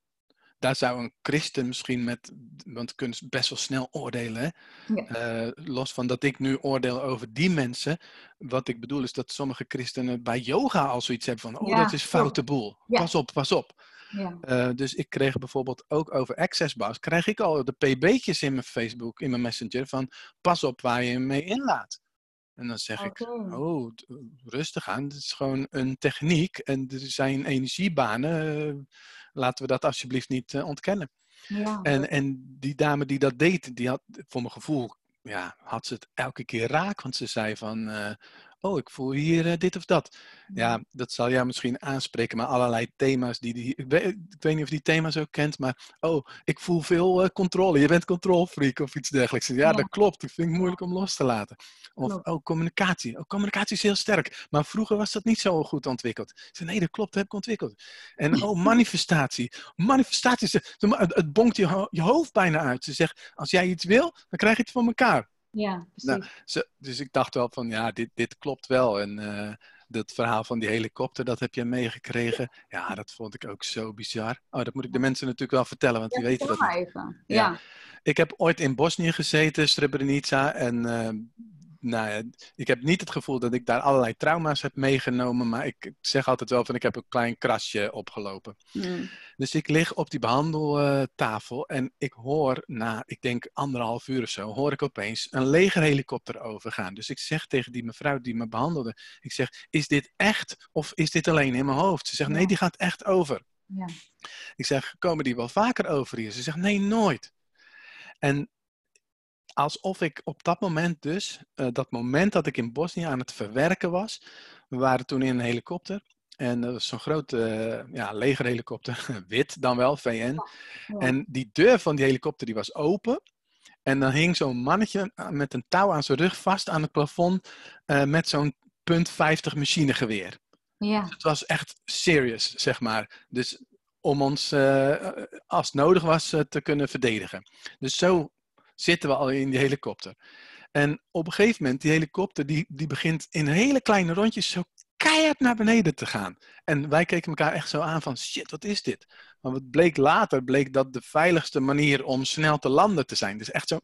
[SPEAKER 2] daar zou een christen misschien met, want kunnen best wel snel oordelen.
[SPEAKER 1] Ja.
[SPEAKER 2] Uh, los van dat ik nu oordeel over die mensen. Wat ik bedoel is dat sommige christenen bij yoga al zoiets hebben van, oh
[SPEAKER 1] Ja,
[SPEAKER 2] dat is foute boel. Pas op, pas op.
[SPEAKER 1] Ja.
[SPEAKER 2] Uh, dus ik kreeg bijvoorbeeld ook over access bars, krijg ik al de pb'tjes in mijn Facebook, in mijn messenger, van pas op waar je mee inlaat. En dan zeg ik,
[SPEAKER 1] Oké.
[SPEAKER 2] oh, rustig aan, het is gewoon een techniek en er zijn energiebanen, eh, laten we dat alsjeblieft niet eh, ontkennen.
[SPEAKER 1] Ja.
[SPEAKER 2] En, en die dame die dat deed, die had voor mijn gevoel, ja, had ze het elke keer raak, want ze zei van, eh, oh, ik voel hier eh, dit of dat. Ja, dat zal jou misschien aanspreken, maar allerlei thema's die, die ik, weet, ik weet niet of die thema's ook kent, maar oh, ik voel veel uh, controle. Je bent controlfreak of iets dergelijks. Ja, dat klopt. Dat vind ik moeilijk om los te laten. Of, oh, communicatie. Oh, communicatie is heel sterk. Maar vroeger was dat niet zo goed ontwikkeld. Ik zei, nee, dat klopt, dat heb ik ontwikkeld. En oh, manifestatie. Manifestatie, het, het bonkt je, je hoofd bijna uit. Ze zegt, als jij iets wil, dan krijg je het van elkaar.
[SPEAKER 1] Ja, precies.
[SPEAKER 2] Nou, dus ik dacht wel van, ja, dit, dit klopt wel. En uh, dat verhaal van die helikopter, dat heb je meegekregen. Ja, dat vond ik ook zo bizar. Oh, dat moet ik de mensen natuurlijk wel vertellen, want die weten dat.
[SPEAKER 1] Even. Ja. ja.
[SPEAKER 2] Ik heb ooit in Bosnië gezeten, Srebrenica. En uh, nou ja, ik heb niet het gevoel dat ik daar allerlei trauma's heb meegenomen, maar ik zeg altijd wel van ik heb een klein krasje opgelopen. Mm. Dus ik lig op die behandeltafel en ik hoor na, ik denk anderhalf uur of zo, hoor ik opeens een legerhelikopter overgaan. Dus ik zeg tegen die mevrouw die me behandelde, ik zeg, is dit echt of is dit alleen in mijn hoofd? Ze zegt, nee, die gaat echt over. Ja. Ik zeg, komen die wel vaker over hier? Ze zegt, nee, nooit. En alsof ik op dat moment dus, uh, dat moment dat ik in Bosnië aan het verwerken was, we waren toen in een helikopter. En dat was zo'n grote uh, ja, legerhelikopter, wit dan wel, VN. En die deur van die helikopter die was open. En dan hing zo'n mannetje eh, met een touw aan zijn rug vast aan het plafond uh, met zo'n punt .50 machinegeweer. Ja. Dus het was echt serious, zeg maar. Dus om ons, uh, als het nodig was, te kunnen verdedigen. Dus zo zitten we al in die helikopter. En op een gegeven moment, die helikopter, die, die begint in hele kleine rondjes zo keihard naar beneden te gaan. En wij keken elkaar echt zo aan van, shit, wat is dit? Maar wat bleek later, bleek dat de veiligste manier om snel te landen te zijn. Dus echt zo...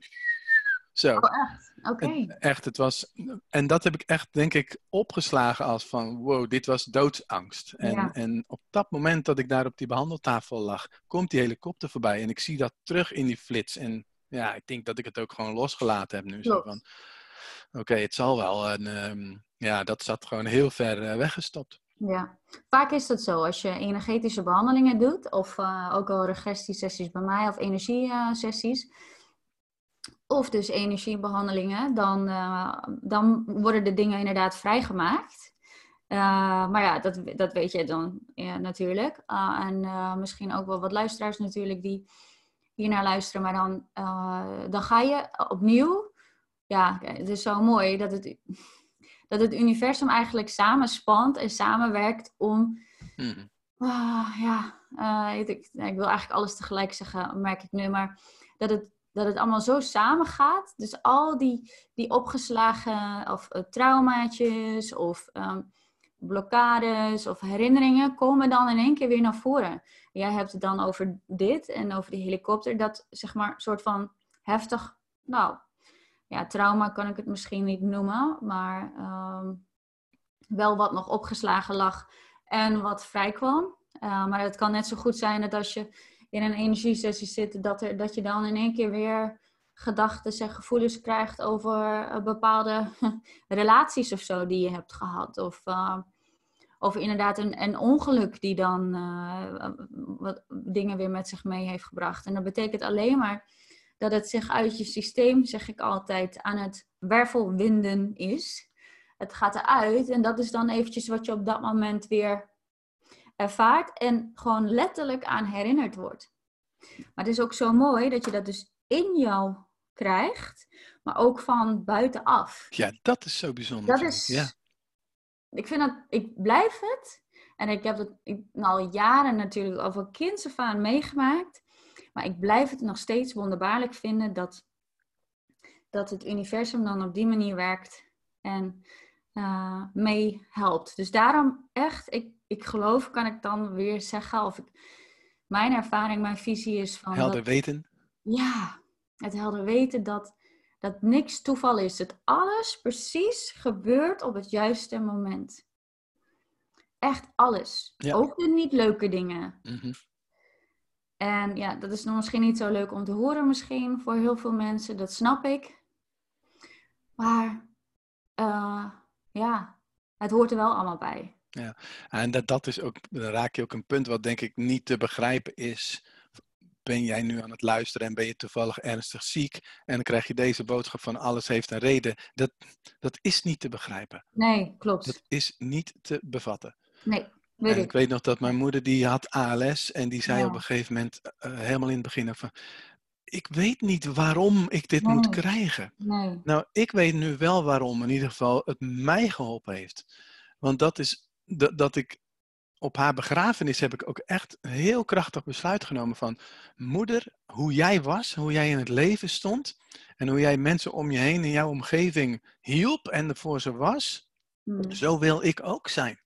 [SPEAKER 2] Zo.
[SPEAKER 1] Oh, echt? Oké.
[SPEAKER 2] Echt, het was... En dat heb ik echt, denk ik, opgeslagen als van, wow, dit was doodsangst. En, en op dat moment dat ik daar op die behandeltafel lag, komt die helikopter voorbij. En ik zie dat terug in die flits. En ja, ik denk dat ik het ook gewoon losgelaten heb nu. Zo van, oké, het zal wel. En ehm, ja, dat zat gewoon heel ver uh, weggestopt.
[SPEAKER 1] Ja, vaak is dat zo. Als je energetische behandelingen doet, of uh, ook al regressiesessies bij mij, of energiesessies, of dus energiebehandelingen, dan, uh, dan worden de dingen inderdaad vrijgemaakt. maar ja, dat, dat weet je dan ja, natuurlijk. en misschien ook wel wat luisteraars natuurlijk die hier naar luisteren, maar dan, uh, dan ga je opnieuw. Ja, het is zo mooi dat het, dat het universum eigenlijk samenspant en samenwerkt om. Mm. Uh, ja, uh, ik, ik, wil eigenlijk alles tegelijk zeggen, merk ik nu, maar dat het, dat het allemaal zo samengaat. Dus al die, die opgeslagen of uh, traumaatjes of um, blokkades of herinneringen komen dan in één keer weer naar voren. Jij hebt het dan over dit en over die helikopter, dat zeg maar soort van heftig, nou ja, trauma kan ik het misschien niet noemen, maar ehm, wel wat nog opgeslagen lag en wat vrij kwam. Uh, maar het kan net zo goed zijn dat als je in een energiesessie zit, dat, er, dat je dan in één keer weer gedachten en gevoelens krijgt over uh, bepaalde relaties of zo die je hebt gehad. Of uh, of inderdaad een, een ongeluk die dan uh, wat dingen weer met zich mee heeft gebracht. En dat betekent alleen maar dat het zich uit je systeem, zeg ik altijd, aan het wervelwinden is. Het gaat eruit en dat is dan eventjes wat je op dat moment weer ervaart en gewoon letterlijk aan herinnerd wordt. Maar het is ook zo mooi dat je dat dus in jou krijgt, maar ook van buitenaf.
[SPEAKER 2] Ja, dat is zo bijzonder.
[SPEAKER 1] Dat is, ja ik vind dat, ik blijf het. En ik heb het ik, al jaren natuurlijk kinds af aan meegemaakt. Maar ik blijf het nog steeds wonderbaarlijk vinden dat, dat het universum dan op die manier werkt en uh, mee helpt. Dus daarom echt, ik, ik geloof, kan ik dan weer zeggen, of ik, mijn ervaring, mijn visie is van.
[SPEAKER 2] Helder weten.
[SPEAKER 1] Ja, het helder weten dat dat niks toeval is. Dat alles precies gebeurt op het juiste moment. Echt alles. Ook de niet leuke dingen. Mhm. En ja, dat is nog misschien niet zo leuk om te horen misschien voor heel veel mensen. Dat snap ik. Maar uh, ja, het hoort er wel allemaal bij.
[SPEAKER 2] Ja, en dat, dat is ook, dan raak je ook een punt wat denk ik niet te begrijpen is ben jij nu aan het luisteren en ben je toevallig ernstig ziek en dan krijg je deze boodschap van alles heeft een reden. Dat, dat is niet te begrijpen.
[SPEAKER 1] Nee, klopt.
[SPEAKER 2] Dat is niet te bevatten.
[SPEAKER 1] Nee, weet
[SPEAKER 2] En
[SPEAKER 1] ik.
[SPEAKER 2] ik weet nog dat mijn moeder die had ALS en die zei
[SPEAKER 1] Ja.
[SPEAKER 2] op een gegeven moment eh, helemaal in het begin van ik weet niet waarom ik dit moet krijgen.
[SPEAKER 1] Nee,
[SPEAKER 2] Nou, ik weet nu wel waarom in ieder geval het mij geholpen heeft. Want dat is dat, dat ik op haar begrafenis heb ik ook echt een heel krachtig besluit genomen van moeder, hoe jij was, hoe jij in het leven stond en hoe jij mensen om je heen in jouw omgeving hielp en ervoor ze was,
[SPEAKER 1] Mm.
[SPEAKER 2] zo wil ik ook zijn.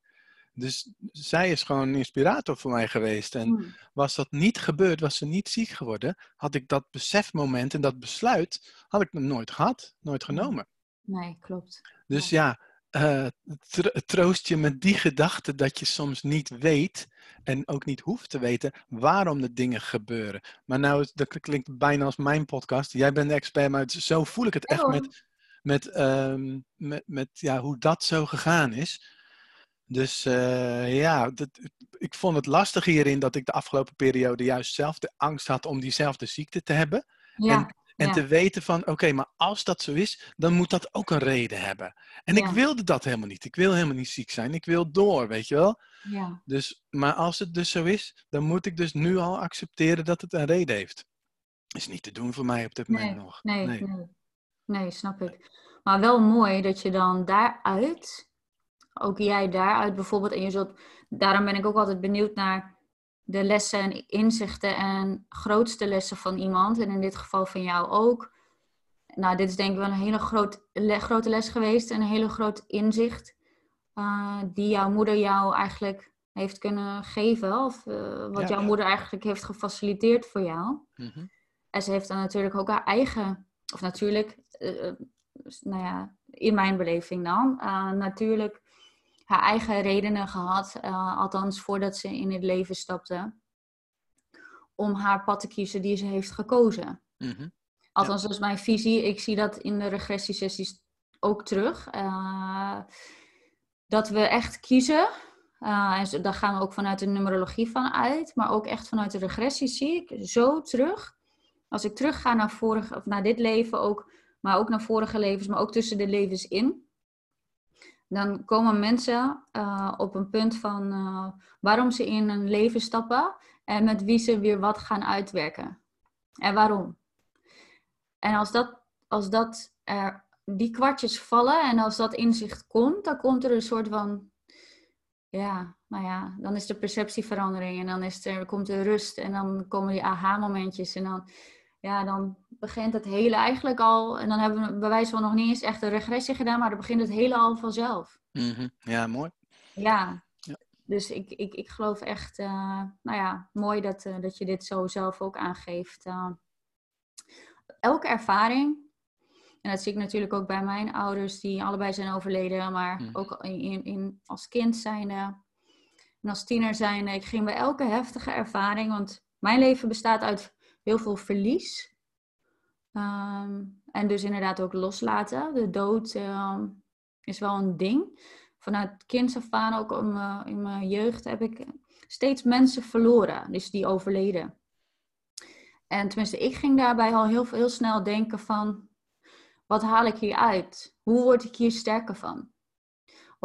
[SPEAKER 2] Dus zij is gewoon een inspirator voor mij geweest. En
[SPEAKER 1] Mm.
[SPEAKER 2] was dat niet gebeurd, was ze niet ziek geworden, had ik dat besefmoment en dat besluit, had ik nooit gehad, nooit genomen.
[SPEAKER 1] Nee, klopt.
[SPEAKER 2] Dus ja, eh, tr- troost je met die gedachte dat je soms niet weet en ook niet hoeft te weten waarom de dingen gebeuren. Maar nou, dat klinkt bijna als mijn podcast. Jij bent de expert, maar zo voel ik het echt
[SPEAKER 1] hoor.
[SPEAKER 2] met, met, ehm, met, met ja, hoe dat zo gegaan is. Dus eh, ja, dat, ik vond het lastig hierin dat ik de afgelopen periode juist zelf de angst had om diezelfde ziekte te hebben.
[SPEAKER 1] Ja,
[SPEAKER 2] En
[SPEAKER 1] Ja.
[SPEAKER 2] te weten van, oké, maar als dat zo is, dan moet dat ook een reden hebben. En ik wilde dat helemaal niet. Ik wil helemaal niet ziek zijn. Ik wil door, weet je wel.
[SPEAKER 1] ja.
[SPEAKER 2] Dus, maar als het dus zo is, dan moet ik dus nu al accepteren dat het een reden heeft. Is niet te doen voor mij op dit
[SPEAKER 1] Nee,
[SPEAKER 2] moment nog.
[SPEAKER 1] nee, nee. Nee, snap ik. Maar wel mooi dat je dan daaruit, ook jij daaruit bijvoorbeeld, en je zult, daarom ben ik ook altijd benieuwd naar de lessen en inzichten en grootste lessen van iemand. En in dit geval van jou ook. Nou, dit is denk ik wel een hele groot, le- grote les geweest en een hele groot inzicht. eh, die jouw moeder jou eigenlijk heeft kunnen geven. Of eh, wat
[SPEAKER 2] Ja,
[SPEAKER 1] jouw
[SPEAKER 2] ja.
[SPEAKER 1] moeder eigenlijk heeft gefaciliteerd voor jou.
[SPEAKER 2] Mhm.
[SPEAKER 1] En ze heeft dan natuurlijk ook haar eigen, of natuurlijk, eh, nou ja, in mijn beleving dan, natuurlijk haar eigen redenen gehad, eh, althans voordat ze in het leven stapte, om haar pad te kiezen die ze heeft gekozen.
[SPEAKER 2] Mhm.
[SPEAKER 1] Althans, dat is mijn visie. Ik zie dat in de regressiesessies ook terug. Eh, dat we echt kiezen. eh, en daar gaan we ook vanuit de numerologie van uit. Maar ook echt vanuit de regressie zie ik zo terug. Als ik terug ga naar, vorige, of naar dit leven ook, maar ook naar vorige levens, maar ook tussen de levens in. Dan komen mensen eh, op een punt van eh, waarom ze in een leven stappen en met wie ze weer wat gaan uitwerken. En waarom. En als, dat, als dat er, die kwartjes vallen en als dat inzicht komt, dan komt er een soort van, ja, nou ja, dan is de perceptieverandering en dan is er, komt er rust en dan komen die aha-momentjes en dan, ja, dan begint het hele eigenlijk al, en dan hebben we bij wijze van nog niet eens echt een regressie gedaan, maar dan begint het hele al vanzelf.
[SPEAKER 2] Mhm. Ja, mooi.
[SPEAKER 1] Ja.
[SPEAKER 2] Ja.
[SPEAKER 1] Dus ik, ik, ik geloof echt, eh, nou ja, mooi dat, eh, dat je dit zo zelf ook aangeeft. eh. elke ervaring, en dat zie ik natuurlijk ook bij mijn ouders, die allebei zijn overleden, maar
[SPEAKER 2] Mhm.
[SPEAKER 1] ook in, in, in, als kind zijnde en als tiener zijnde. Ik ging bij elke heftige ervaring, want mijn leven bestaat uit heel veel verlies. Ehm, en dus inderdaad ook loslaten. De dood ehm, is wel een ding. Vanuit kinds af aan, ook in mijn, in mijn jeugd, heb ik steeds mensen verloren. Dus die overleden. En tenminste, ik ging daarbij al heel, heel snel denken van... Wat haal ik hier uit? Hoe word ik hier sterker van?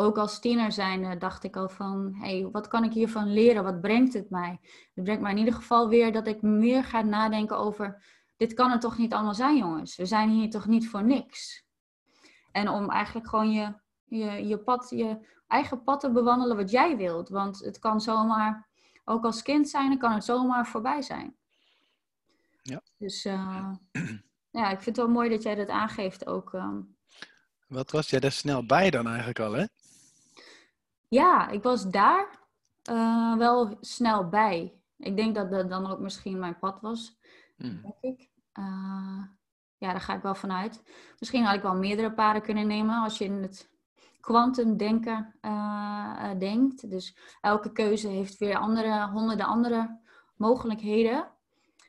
[SPEAKER 1] Ook als tiener zijnde dacht ik al van... hey, wat kan ik hiervan leren? Wat brengt het mij? Het brengt mij in ieder geval weer dat ik meer ga nadenken over... Dit kan het toch niet allemaal zijn, jongens? We zijn hier toch niet voor niks? En om eigenlijk gewoon je, je, je, pad, je eigen pad te bewandelen wat jij wilt. Want het kan zomaar, ook als kind zijn, kan het zomaar voorbij zijn.
[SPEAKER 2] Ja.
[SPEAKER 1] Dus eh, ja, ik vind het wel mooi dat jij dat aangeeft ook. ehm.
[SPEAKER 2] Wat was jij daar snel bij dan eigenlijk al, hè?
[SPEAKER 1] Ja, ik was daar eh, wel snel bij. Ik denk dat dat dan ook misschien mijn pad was,
[SPEAKER 2] Mhm.
[SPEAKER 1] denk ik. Eh, ja, daar ga ik wel vanuit. Misschien had ik wel meerdere paden kunnen nemen als je in het kwantumdenken eh, denkt. Dus elke keuze heeft weer andere, honderden andere mogelijkheden.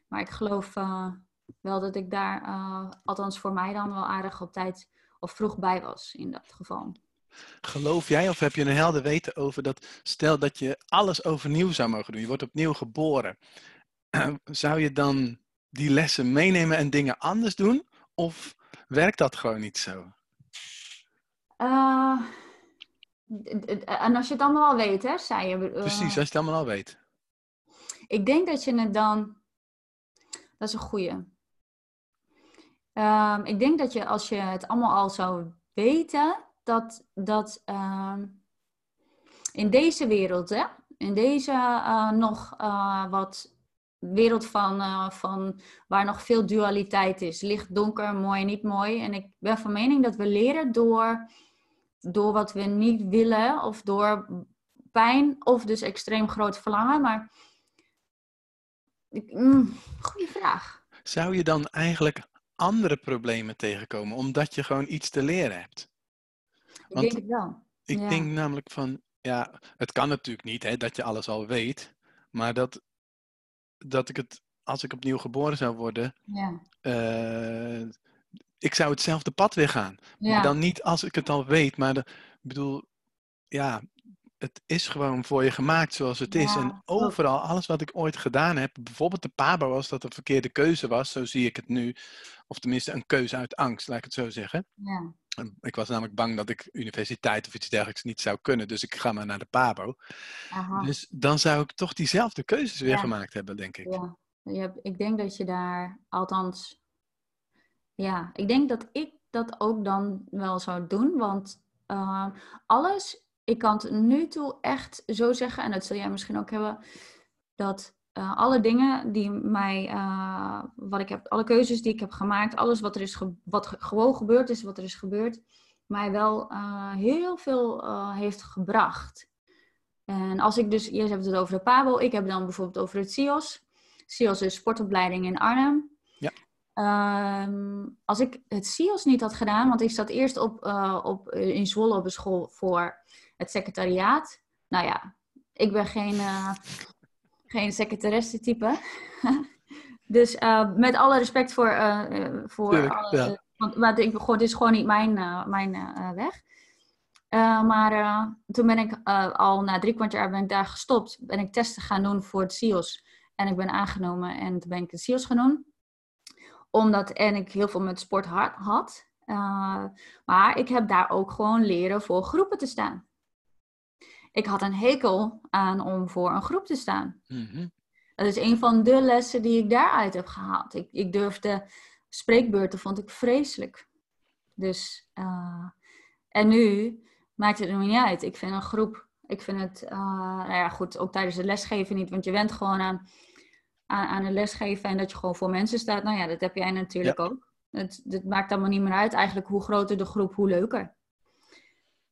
[SPEAKER 1] Maar ik geloof wel dat ik daar, althans voor mij dan, wel aardig op tijd of vroeg bij was in dat geval.
[SPEAKER 2] Geloof jij of heb je een helder weten over dat, stel dat je alles overnieuw zou mogen doen, je wordt opnieuw geboren. zou je dan die lessen meenemen en dingen anders doen? Of werkt dat gewoon niet zo?
[SPEAKER 1] Uh, en als je het allemaal al weet, hè, zei je. Uh,
[SPEAKER 2] Precies, als je het allemaal al weet.
[SPEAKER 1] Ik denk dat je het dan. Dat is een goeie. Uh, ik denk dat je als je het allemaal al zou weten, dat, dat ehm, in deze wereld, hè, in deze uh, nog uh, wat wereld van, uh, van waar nog veel dualiteit is. Licht, donker, mooi, niet mooi. En ik ben van mening dat we leren door, door wat we niet willen of door pijn of dus extreem groot verlangen. Maar mm, goede vraag.
[SPEAKER 2] Zou je dan eigenlijk andere problemen tegenkomen omdat je gewoon iets te leren hebt?
[SPEAKER 1] Ik denk het wel.
[SPEAKER 2] Ik
[SPEAKER 1] Ja.
[SPEAKER 2] denk namelijk van, ja, het kan natuurlijk niet hè, dat je alles al weet, maar dat, dat ik het, als ik opnieuw geboren zou worden,
[SPEAKER 1] Ja.
[SPEAKER 2] eh, ik zou hetzelfde pad weer gaan.
[SPEAKER 1] Ja.
[SPEAKER 2] Maar dan niet als ik het al weet, maar de, ik bedoel, ja, het is gewoon voor je gemaakt zoals het is.
[SPEAKER 1] Ja,
[SPEAKER 2] En overal, alles wat ik ooit gedaan heb, bijvoorbeeld de Pabo, als dat een verkeerde keuze was, zo zie ik het nu. Of tenminste een keuze uit angst, laat ik het zo zeggen.
[SPEAKER 1] ja.
[SPEAKER 2] En Ik was namelijk bang dat ik universiteit of iets dergelijks niet zou kunnen, dus ik ga maar naar de Pabo.
[SPEAKER 1] Aha.
[SPEAKER 2] Dus dan zou ik toch diezelfde keuzes weer
[SPEAKER 1] Ja.
[SPEAKER 2] gemaakt hebben, denk ik.
[SPEAKER 1] Ja, ik denk dat je daar, althans, ja, ik denk dat ik dat ook dan wel zou doen, want eh, alles, ik kan het nu toe echt zo zeggen, en dat zul jij misschien ook hebben, dat eh, alle dingen die mij, eh, wat ik heb, alle keuzes die ik heb gemaakt, alles wat er is, ge- wat ge- gewoon gebeurd is, wat er is gebeurd, mij wel eh, heel veel heeft gebracht. En als ik dus, je hebt het over de PABO, ik heb dan bijvoorbeeld over het CIOS. CIOS is sportopleiding in Arnhem.
[SPEAKER 2] Ja.
[SPEAKER 1] Ehm, als ik het CIOS niet had gedaan, want ik zat eerst op, op, in Zwolle op een school voor het secretariaat. Nou ja, ik ben geen, geen secretaresse type. dus eh, met alle respect voor, eh, voor
[SPEAKER 2] Tuurlijk,
[SPEAKER 1] alle,
[SPEAKER 2] ja.
[SPEAKER 1] want, maar ik, gewoon, dit is gewoon niet mijn, mijn weg. Maar toen ben ik al na drie kwart jaar ben ik daar gestopt. Ben ik testen gaan doen voor het CIOS. En ik ben aangenomen en toen ben ik het CIOS gaan doen. Omdat en ik heel veel met sport ha- had. Maar ik heb daar ook gewoon leren voor groepen te staan. Ik had een hekel aan om voor een groep te staan.
[SPEAKER 2] Mhm.
[SPEAKER 1] Dat is een van de lessen die ik daaruit heb gehaald. Ik, ik durfde spreekbeurten, vond ik vreselijk. Dus, eh, en nu maakt het er niet uit. Ik vind een groep, ik vind het, eh, nou ja goed, ook tijdens het lesgeven niet. Want je bent gewoon aan, aan, aan het lesgeven en dat je gewoon voor mensen staat. Nou ja, dat heb jij natuurlijk ook. Het, het maakt allemaal niet meer uit. Eigenlijk hoe groter de groep, hoe leuker.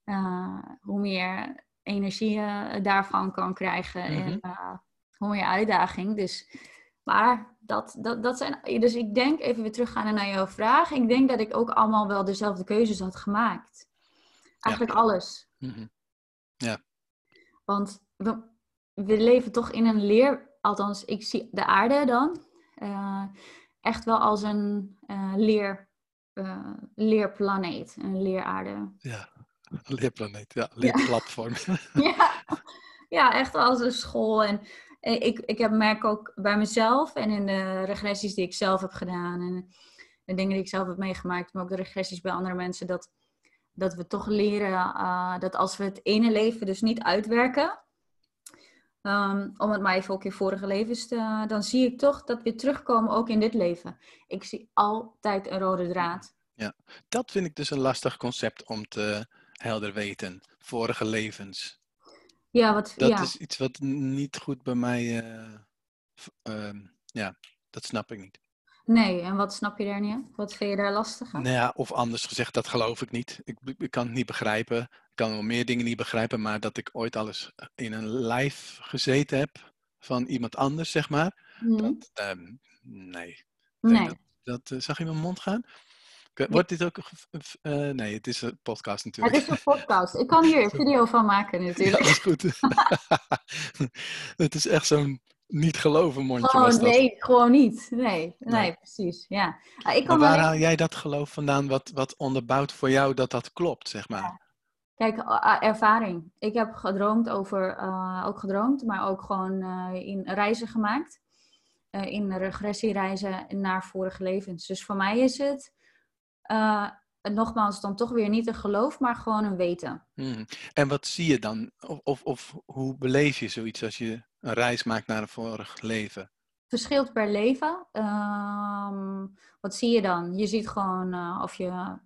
[SPEAKER 1] Eh, hoe meer energie je daarvan kan krijgen.
[SPEAKER 2] Mhm.
[SPEAKER 1] En eh, hoe meer uitdaging. Dus, maar dat, dat, dat zijn. Dus ik denk, even weer teruggaan naar jouw vraag. Ik denk dat ik ook allemaal wel dezelfde keuzes had gemaakt. Eigenlijk alles.
[SPEAKER 2] Mhm.
[SPEAKER 1] Want we, we leven toch in een leer. Althans, ik zie de aarde dan. eh, echt wel als een eh, leer, eh, leerplaneet. Een leeraarde.
[SPEAKER 2] Ja, leerplaneet, ja, leerplatform.
[SPEAKER 1] ja. ja, echt als een school. En eh, ik, ik heb merk ook bij mezelf en in de regressies die ik zelf heb gedaan en de dingen die ik zelf heb meegemaakt, maar ook de regressies bij andere mensen, dat, dat we toch leren eh, dat als we het ene leven dus niet uitwerken, ehm, om het maar even ook in vorige levens te, dan zie ik toch dat we terugkomen ook in dit leven. Ik zie altijd een rode draad.
[SPEAKER 2] Dat vind ik dus een lastig concept om te helder weten. Vorige levens.
[SPEAKER 1] Ja, wat,
[SPEAKER 2] Dat
[SPEAKER 1] ja.
[SPEAKER 2] is iets wat niet goed bij mij. eh, ehm, ja, dat snap ik niet.
[SPEAKER 1] Nee, en wat snap je daar niet aan? Wat vind je daar lastig aan?
[SPEAKER 2] Nou ja, of anders gezegd, dat geloof ik niet. Ik, ik kan het niet begrijpen. Ik kan wel meer dingen niet begrijpen, maar dat ik ooit alles in een lijf gezeten heb van iemand anders, zeg maar.
[SPEAKER 1] Mhm.
[SPEAKER 2] Dat, ehm, nee.
[SPEAKER 1] Nee.
[SPEAKER 2] Dat, dat, eh, zag je mijn mond gaan? Wordt dit ook. eh, nee, het is een podcast
[SPEAKER 1] Het
[SPEAKER 2] natuurlijk.
[SPEAKER 1] is een podcast. Ik kan hier een video van maken
[SPEAKER 2] Ja,
[SPEAKER 1] natuurlijk.
[SPEAKER 2] dat is goed. het is echt zo'n niet geloven mondje.
[SPEAKER 1] Oh
[SPEAKER 2] was dat.
[SPEAKER 1] nee, gewoon niet. Nee, nee,
[SPEAKER 2] Nee.
[SPEAKER 1] precies. Ja. Ah, ik
[SPEAKER 2] Maar
[SPEAKER 1] kan
[SPEAKER 2] waar
[SPEAKER 1] alleen-
[SPEAKER 2] haal jij dat geloof vandaan wat, wat onderbouwt voor jou dat dat klopt, zeg maar?
[SPEAKER 1] Kijk, ervaring. Ik heb gedroomd over, eh, ook gedroomd, maar ook gewoon eh, in reizen gemaakt. uh, in regressiereizen naar vorige levens. Dus voor mij is het, uh, nogmaals, dan toch weer niet een geloof, maar gewoon een weten.
[SPEAKER 2] Hmm. En wat zie je dan? Of, of, of hoe beleef je zoiets als je een reis maakt naar een vorig leven?
[SPEAKER 1] Verschilt per leven. Uh, wat zie je dan? Je ziet gewoon uh, of je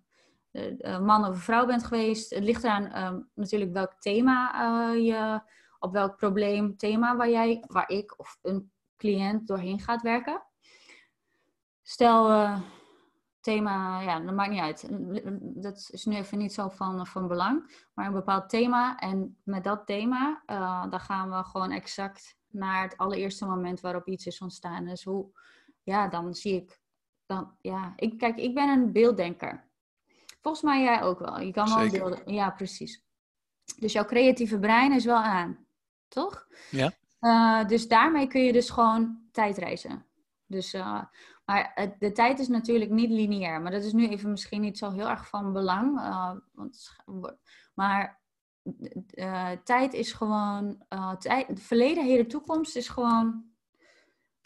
[SPEAKER 1] man of vrouw bent geweest. Het ligt eraan ehm, natuurlijk welk thema je, op welk probleem, thema waar jij, waar ik of een cliënt doorheen gaat werken. Stel, thema, ja, dat maakt niet uit. Dat is nu even niet zo van, van belang. Maar een bepaald thema. En met dat thema, uh, dan gaan we gewoon exact naar het allereerste moment waarop iets is ontstaan. Dus hoe, ja, dan zie ik, dan, ja, ik, kijk, ik ben een beelddenker. Volgens mij jij ook wel. Je kan wel beelden. Ja, precies. Dus jouw creatieve brein is wel aan, toch?
[SPEAKER 2] Ja.
[SPEAKER 1] Uh, dus daarmee kun je dus gewoon tijdreizen. Dus, uh, maar de tijd is natuurlijk niet lineair. Maar dat is nu even misschien niet zo heel erg van belang. Uh, want, maar tijd is gewoon... tijd, verleden, heden, toekomst is gewoon...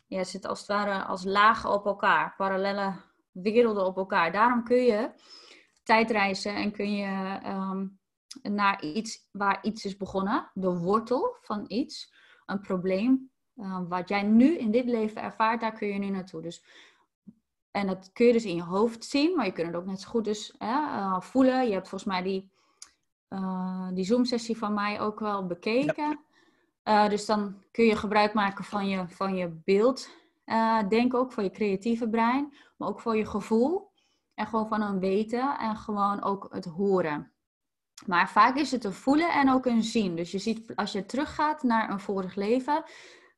[SPEAKER 1] Ja, zit als het ware als lagen op elkaar. Parallele werelden op elkaar. Daarom kun je tijdreizen en kun je um, naar iets waar iets is begonnen. De wortel van iets een probleem. Uh, wat jij nu in dit leven ervaart, daar kun je nu naartoe. Dus, en dat kun je dus in je hoofd zien, maar je kunt het ook net zo goed dus uh, voelen. Je hebt volgens mij die, uh, die Zoom-sessie van mij ook wel bekeken. Ja. dus dan kun je gebruik maken van je, van je beeld. denk ook voor je creatieve brein, maar ook voor je gevoel. En gewoon van een weten en gewoon ook het horen. Maar vaak is het een voelen en ook een zien. Dus je ziet, als je teruggaat naar een vorig leven,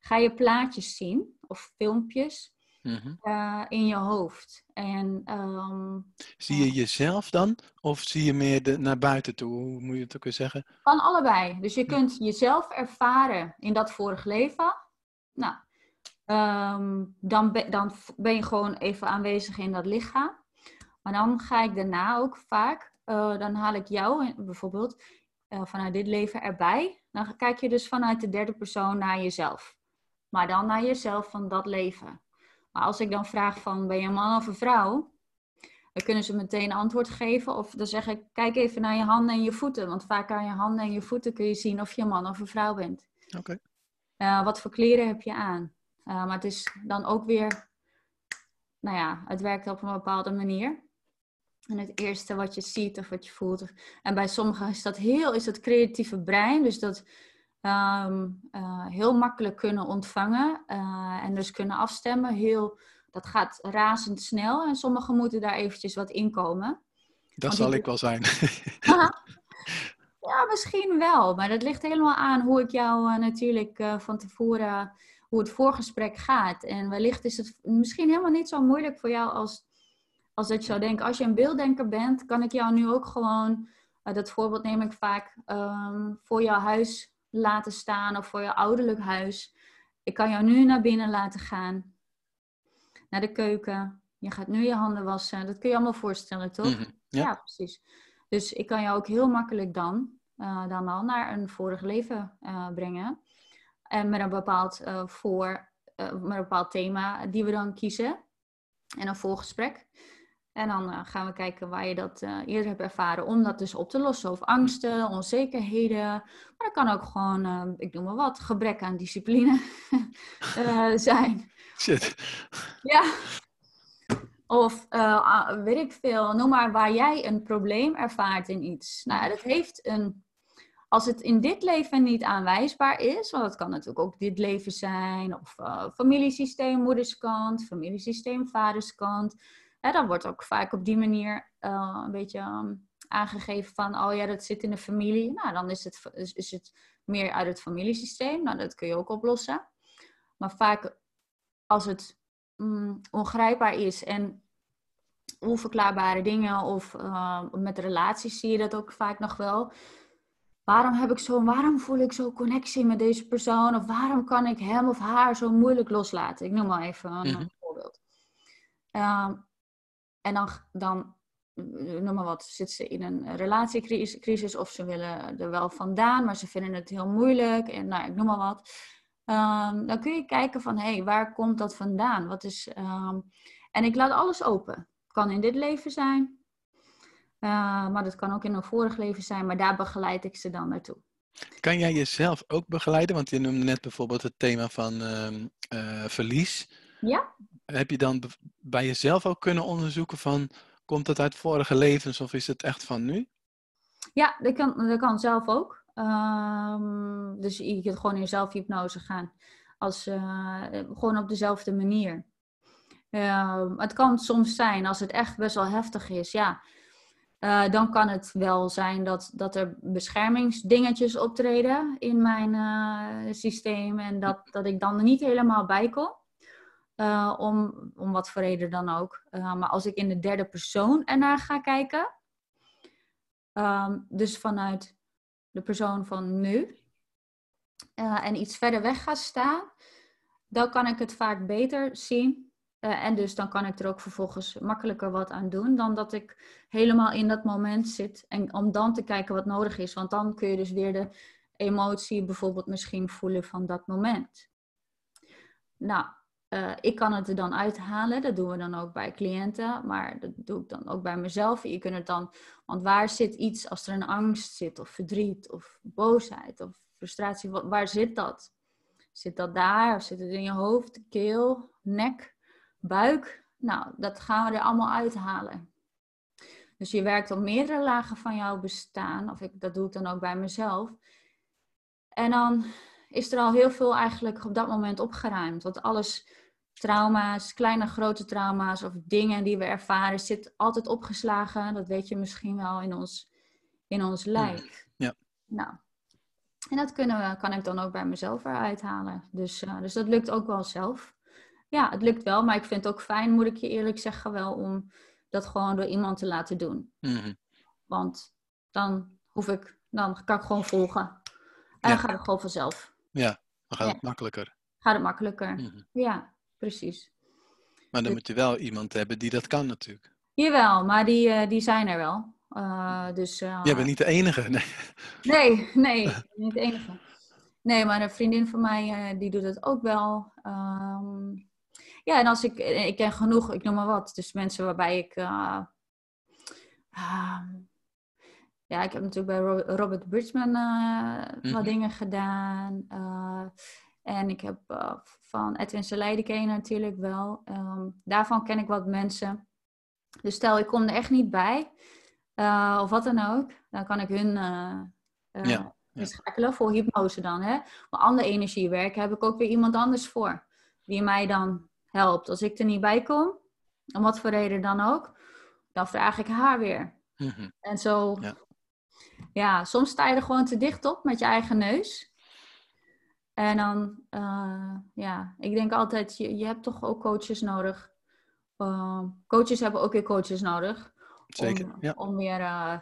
[SPEAKER 1] ga je plaatjes zien of filmpjes mm in je hoofd. En, um,
[SPEAKER 2] zie je jezelf dan? Of zie je meer de, naar buiten toe? Hoe moet je het ook weer zeggen?
[SPEAKER 1] Van allebei. Dus je kunt jezelf ervaren in dat vorig leven. Nou, um, dan, ben, dan ben je gewoon even aanwezig in dat lichaam. Maar dan ga ik daarna ook vaak uh, dan haal ik jou bijvoorbeeld uh, vanuit dit leven erbij. Dan kijk je dus vanuit de derde persoon naar jezelf. Maar dan naar jezelf van dat leven. Maar als ik dan vraag van ben je een man of een vrouw? Dan kunnen ze meteen antwoord geven. Of dan zeg ik kijk even naar je handen en je voeten. Want vaak aan je handen en je voeten kun je zien of je een man of een vrouw bent.
[SPEAKER 2] Oké. Okay.
[SPEAKER 1] Uh, wat voor kleren heb je aan? maar het is dan ook weer, nou ja, het werkt op een bepaalde manier. En het eerste wat je ziet of wat je voelt. En bij sommigen is dat heel, is het creatieve brein. Dus dat um, uh, heel makkelijk kunnen ontvangen. Uh, en dus kunnen afstemmen. Heel, dat gaat razendsnel. En sommigen moeten daar eventjes wat in komen.
[SPEAKER 2] Dat zal ik wel zijn.
[SPEAKER 1] ja, misschien wel. Maar dat ligt helemaal aan hoe ik jou uh, natuurlijk van tevoren... Hoe het voorgesprek gaat. En wellicht is het misschien helemaal niet zo moeilijk voor jou als als dat je zou denken, als je een beelddenker bent, kan ik jou nu ook gewoon, uh, dat voorbeeld neem ik vaak, um, voor jouw huis laten staan of voor jouw ouderlijk huis. Ik kan jou nu naar binnen laten gaan, naar de keuken. Je gaat nu je handen wassen. Dat kun je allemaal voorstellen, toch?
[SPEAKER 2] Mm -hmm. ja.
[SPEAKER 1] ja. precies. Dus ik kan jou ook heel makkelijk dan, uh, dan al naar een vorig leven uh, brengen. En met een bepaald voor, met een bepaald thema die we dan kiezen. En een volgesprek. En dan uh, gaan we kijken waar je dat uh, eerder hebt ervaren om dat dus op te lossen. Of angsten, onzekerheden. Maar dat kan ook gewoon, uh, ik noem maar wat, gebrek aan discipline zijn.
[SPEAKER 2] Shit.
[SPEAKER 1] Ja. Of weet ik veel, noem maar waar jij een probleem ervaart in iets. Nou, dat heeft een. Als het in dit leven niet aanwijsbaar is, want dat kan natuurlijk ook dit leven zijn, of familiesysteem moederskant, familiesysteem vaderskant Hè, dan wordt ook vaak op die manier uh, een beetje um, aangegeven van, oh ja, dat zit in de familie. Nou, dan is het, is, is het meer uit het familiesysteem. Nou, dat kun je ook oplossen. Maar vaak als het mm, ongrijpbaar is en onverklaarbare dingen of uh, met relaties zie je dat ook vaak nog wel. Waarom heb ik zo, waarom voel ik zo connectie met deze persoon? Of waarom kan ik hem of haar zo moeilijk loslaten? Ik noem maar even een, mm voorbeeld. Uh, en dan, dan, noem maar wat, zit ze in een relatiecrisis of ze willen er wel vandaan, maar ze vinden het heel moeilijk. En nou, ik noem maar wat. Ehm, dan kun je kijken van, hé, hey, waar komt dat vandaan? Wat is, ehm, en ik laat alles open. Het kan in dit leven zijn, uh, maar dat kan ook in een vorig leven zijn, maar daar begeleid ik ze dan naartoe.
[SPEAKER 2] Kan jij jezelf ook begeleiden? Want je noemde net bijvoorbeeld het thema van uh, uh, verlies.
[SPEAKER 1] Ja.
[SPEAKER 2] Heb je dan bij jezelf ook kunnen onderzoeken van, komt het uit vorige levens of is het echt van nu?
[SPEAKER 1] Ja, dat kan, dat kan zelf ook. Um, dus je kunt gewoon in zelfhypnose gaan. Als, uh, gewoon op dezelfde manier. Uh, het kan soms zijn, als het echt best wel heftig is, ja. Uh, dan kan het wel zijn dat, dat er beschermingsdingetjes optreden in mijn uh, systeem. En dat, dat ik dan er niet helemaal bij kom. Om, om wat voor reden dan ook. maar als ik in de derde persoon ernaar ga kijken. Um, dus vanuit de persoon van nu. Uh, en iets verder weg ga staan, dan kan ik het vaak beter zien. En dus dan kan ik er ook vervolgens makkelijker wat aan doen dan dat ik helemaal in dat moment zit. En om dan te kijken wat nodig is. Want dan kun je dus weer de emotie bijvoorbeeld misschien voelen van dat moment. Nou, uh, ik kan het er dan uithalen. Dat doen we dan ook bij cliënten. Maar dat doe ik dan ook bij mezelf. Je kunt het dan... Want waar zit iets als er een angst zit? Of verdriet? Of boosheid? Of frustratie? Waar zit dat? Zit dat daar? Of zit het in je hoofd, keel, nek, buik? Nou, dat gaan we er allemaal uithalen. Dus je werkt op meerdere lagen van jouw bestaan. Of ik, dat doe ik dan ook bij mezelf. En dan is er al heel veel eigenlijk op dat moment opgeruimd. Want alles trauma's, kleine, grote trauma's of dingen die we ervaren, zit altijd opgeslagen. Dat weet je misschien wel in ons, in ons lijf.
[SPEAKER 2] Ja.
[SPEAKER 1] Nou, en dat kunnen we, kan ik dan ook bij mezelf eruit halen. Dus, uh, dus dat lukt ook wel zelf. Ja, het lukt wel, maar ik vind het ook fijn, moet ik je eerlijk zeggen, wel om dat gewoon door iemand te laten doen.
[SPEAKER 2] Mm-hmm.
[SPEAKER 1] Want dan hoef ik, dan kan ik gewoon volgen. En ja. dan gaat het gewoon vanzelf.
[SPEAKER 2] Ja, dan gaat het makkelijker.
[SPEAKER 1] Gaat het makkelijker. Mm-hmm. Ja precies.
[SPEAKER 2] Maar dan dus... moet je wel iemand hebben die dat kan natuurlijk.
[SPEAKER 1] Jawel, maar die, uh, die zijn er wel. Uh, dus, uh...
[SPEAKER 2] Jij bent niet de enige. Nee,
[SPEAKER 1] nee, nee niet de enige. Nee, maar een vriendin van mij die doet het ook wel. Um... ja, en als ik, ik ken genoeg, ik noem maar wat. Dus mensen waarbij ik. Uh, ja, ik heb natuurlijk bij Robert Bridgman wat dingen gedaan. En ik heb van Edwin Saleide ken je natuurlijk wel. Um, daarvan ken ik wat mensen. Dus stel, ik kom er echt niet bij, uh, of wat dan ook, dan kan ik hun uh, ja, schakelen voor hypnose dan. Hè? Maar ander energiewerk heb ik ook weer iemand anders voor, die mij dan helpt. Als ik er niet bij kom, om wat voor reden dan ook, dan vraag ik haar weer.
[SPEAKER 2] Mm-hmm.
[SPEAKER 1] En zo, ja. ja, soms sta je er gewoon te dicht op met je eigen neus. En dan, uh, ja, ik denk altijd, je, je hebt toch ook coaches nodig. Uh, coaches hebben ook weer coaches nodig.
[SPEAKER 2] Zeker,
[SPEAKER 1] om,
[SPEAKER 2] ja.
[SPEAKER 1] om weer uh,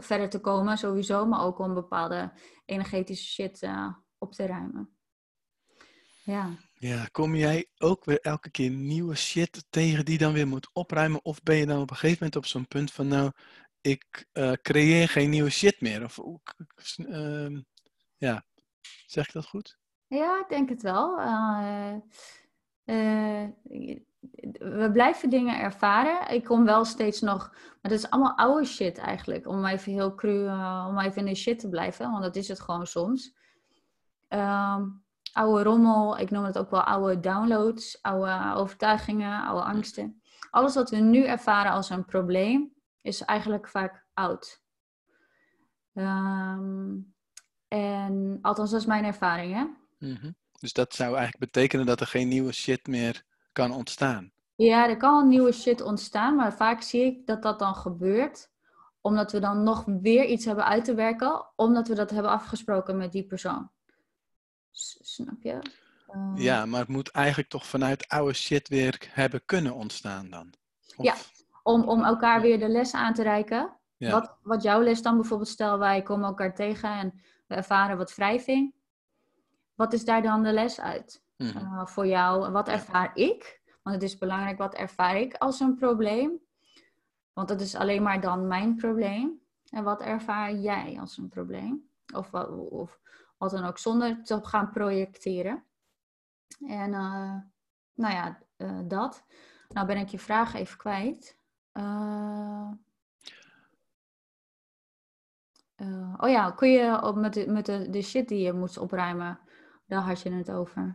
[SPEAKER 1] verder te komen, sowieso. Maar ook om bepaalde energetische shit op te ruimen. Ja.
[SPEAKER 2] Ja, kom jij ook weer elke keer nieuwe shit tegen die dan weer moet opruimen? Of ben je dan op een gegeven moment op zo'n punt van, nou, ik creëer geen nieuwe shit meer? Of, ja, zeg ik dat goed?
[SPEAKER 1] Ja, ik denk het wel. Uh, uh, we blijven dingen ervaren. Ik kom wel steeds nog. Maar dat is allemaal oude shit eigenlijk. Om even heel cru. Uh, om even in de shit te blijven. Want dat is het gewoon soms. Um, oude rommel. Ik noem het ook wel oude downloads. Oude overtuigingen. Oude angsten. Alles wat we nu ervaren als een probleem. Is eigenlijk vaak oud. Um, en althans, dat is mijn ervaring, hè?
[SPEAKER 2] Mm-hmm. Dus dat zou eigenlijk betekenen dat er geen nieuwe shit meer kan ontstaan.
[SPEAKER 1] Ja, er kan een nieuwe shit ontstaan, maar vaak zie ik dat dat dan gebeurt omdat we dan nog weer iets hebben uit te werken, omdat we dat hebben afgesproken met die persoon. S snap je?
[SPEAKER 2] Uh... Ja, maar het moet eigenlijk toch vanuit oude shit weer hebben kunnen ontstaan dan.
[SPEAKER 1] Of... Ja, om, om elkaar weer de les aan te reiken. Ja. Wat, wat jouw les dan bijvoorbeeld, stel wij komen elkaar tegen en we ervaren wat wrijving wat is daar dan de les uit
[SPEAKER 2] mm-hmm.
[SPEAKER 1] uh, voor jou? Wat ervaar ik? Want het is belangrijk, wat ervaar ik als een probleem? Want dat is alleen maar dan mijn probleem. En wat ervaar jij als een probleem? Of, of wat dan ook, zonder te gaan projecteren. En uh, nou ja, uh, dat. Nou ben ik je vraag even kwijt. Uh, oh ja, kun je op, met, de, met de, de shit die je moest opruimen, daar had je het over.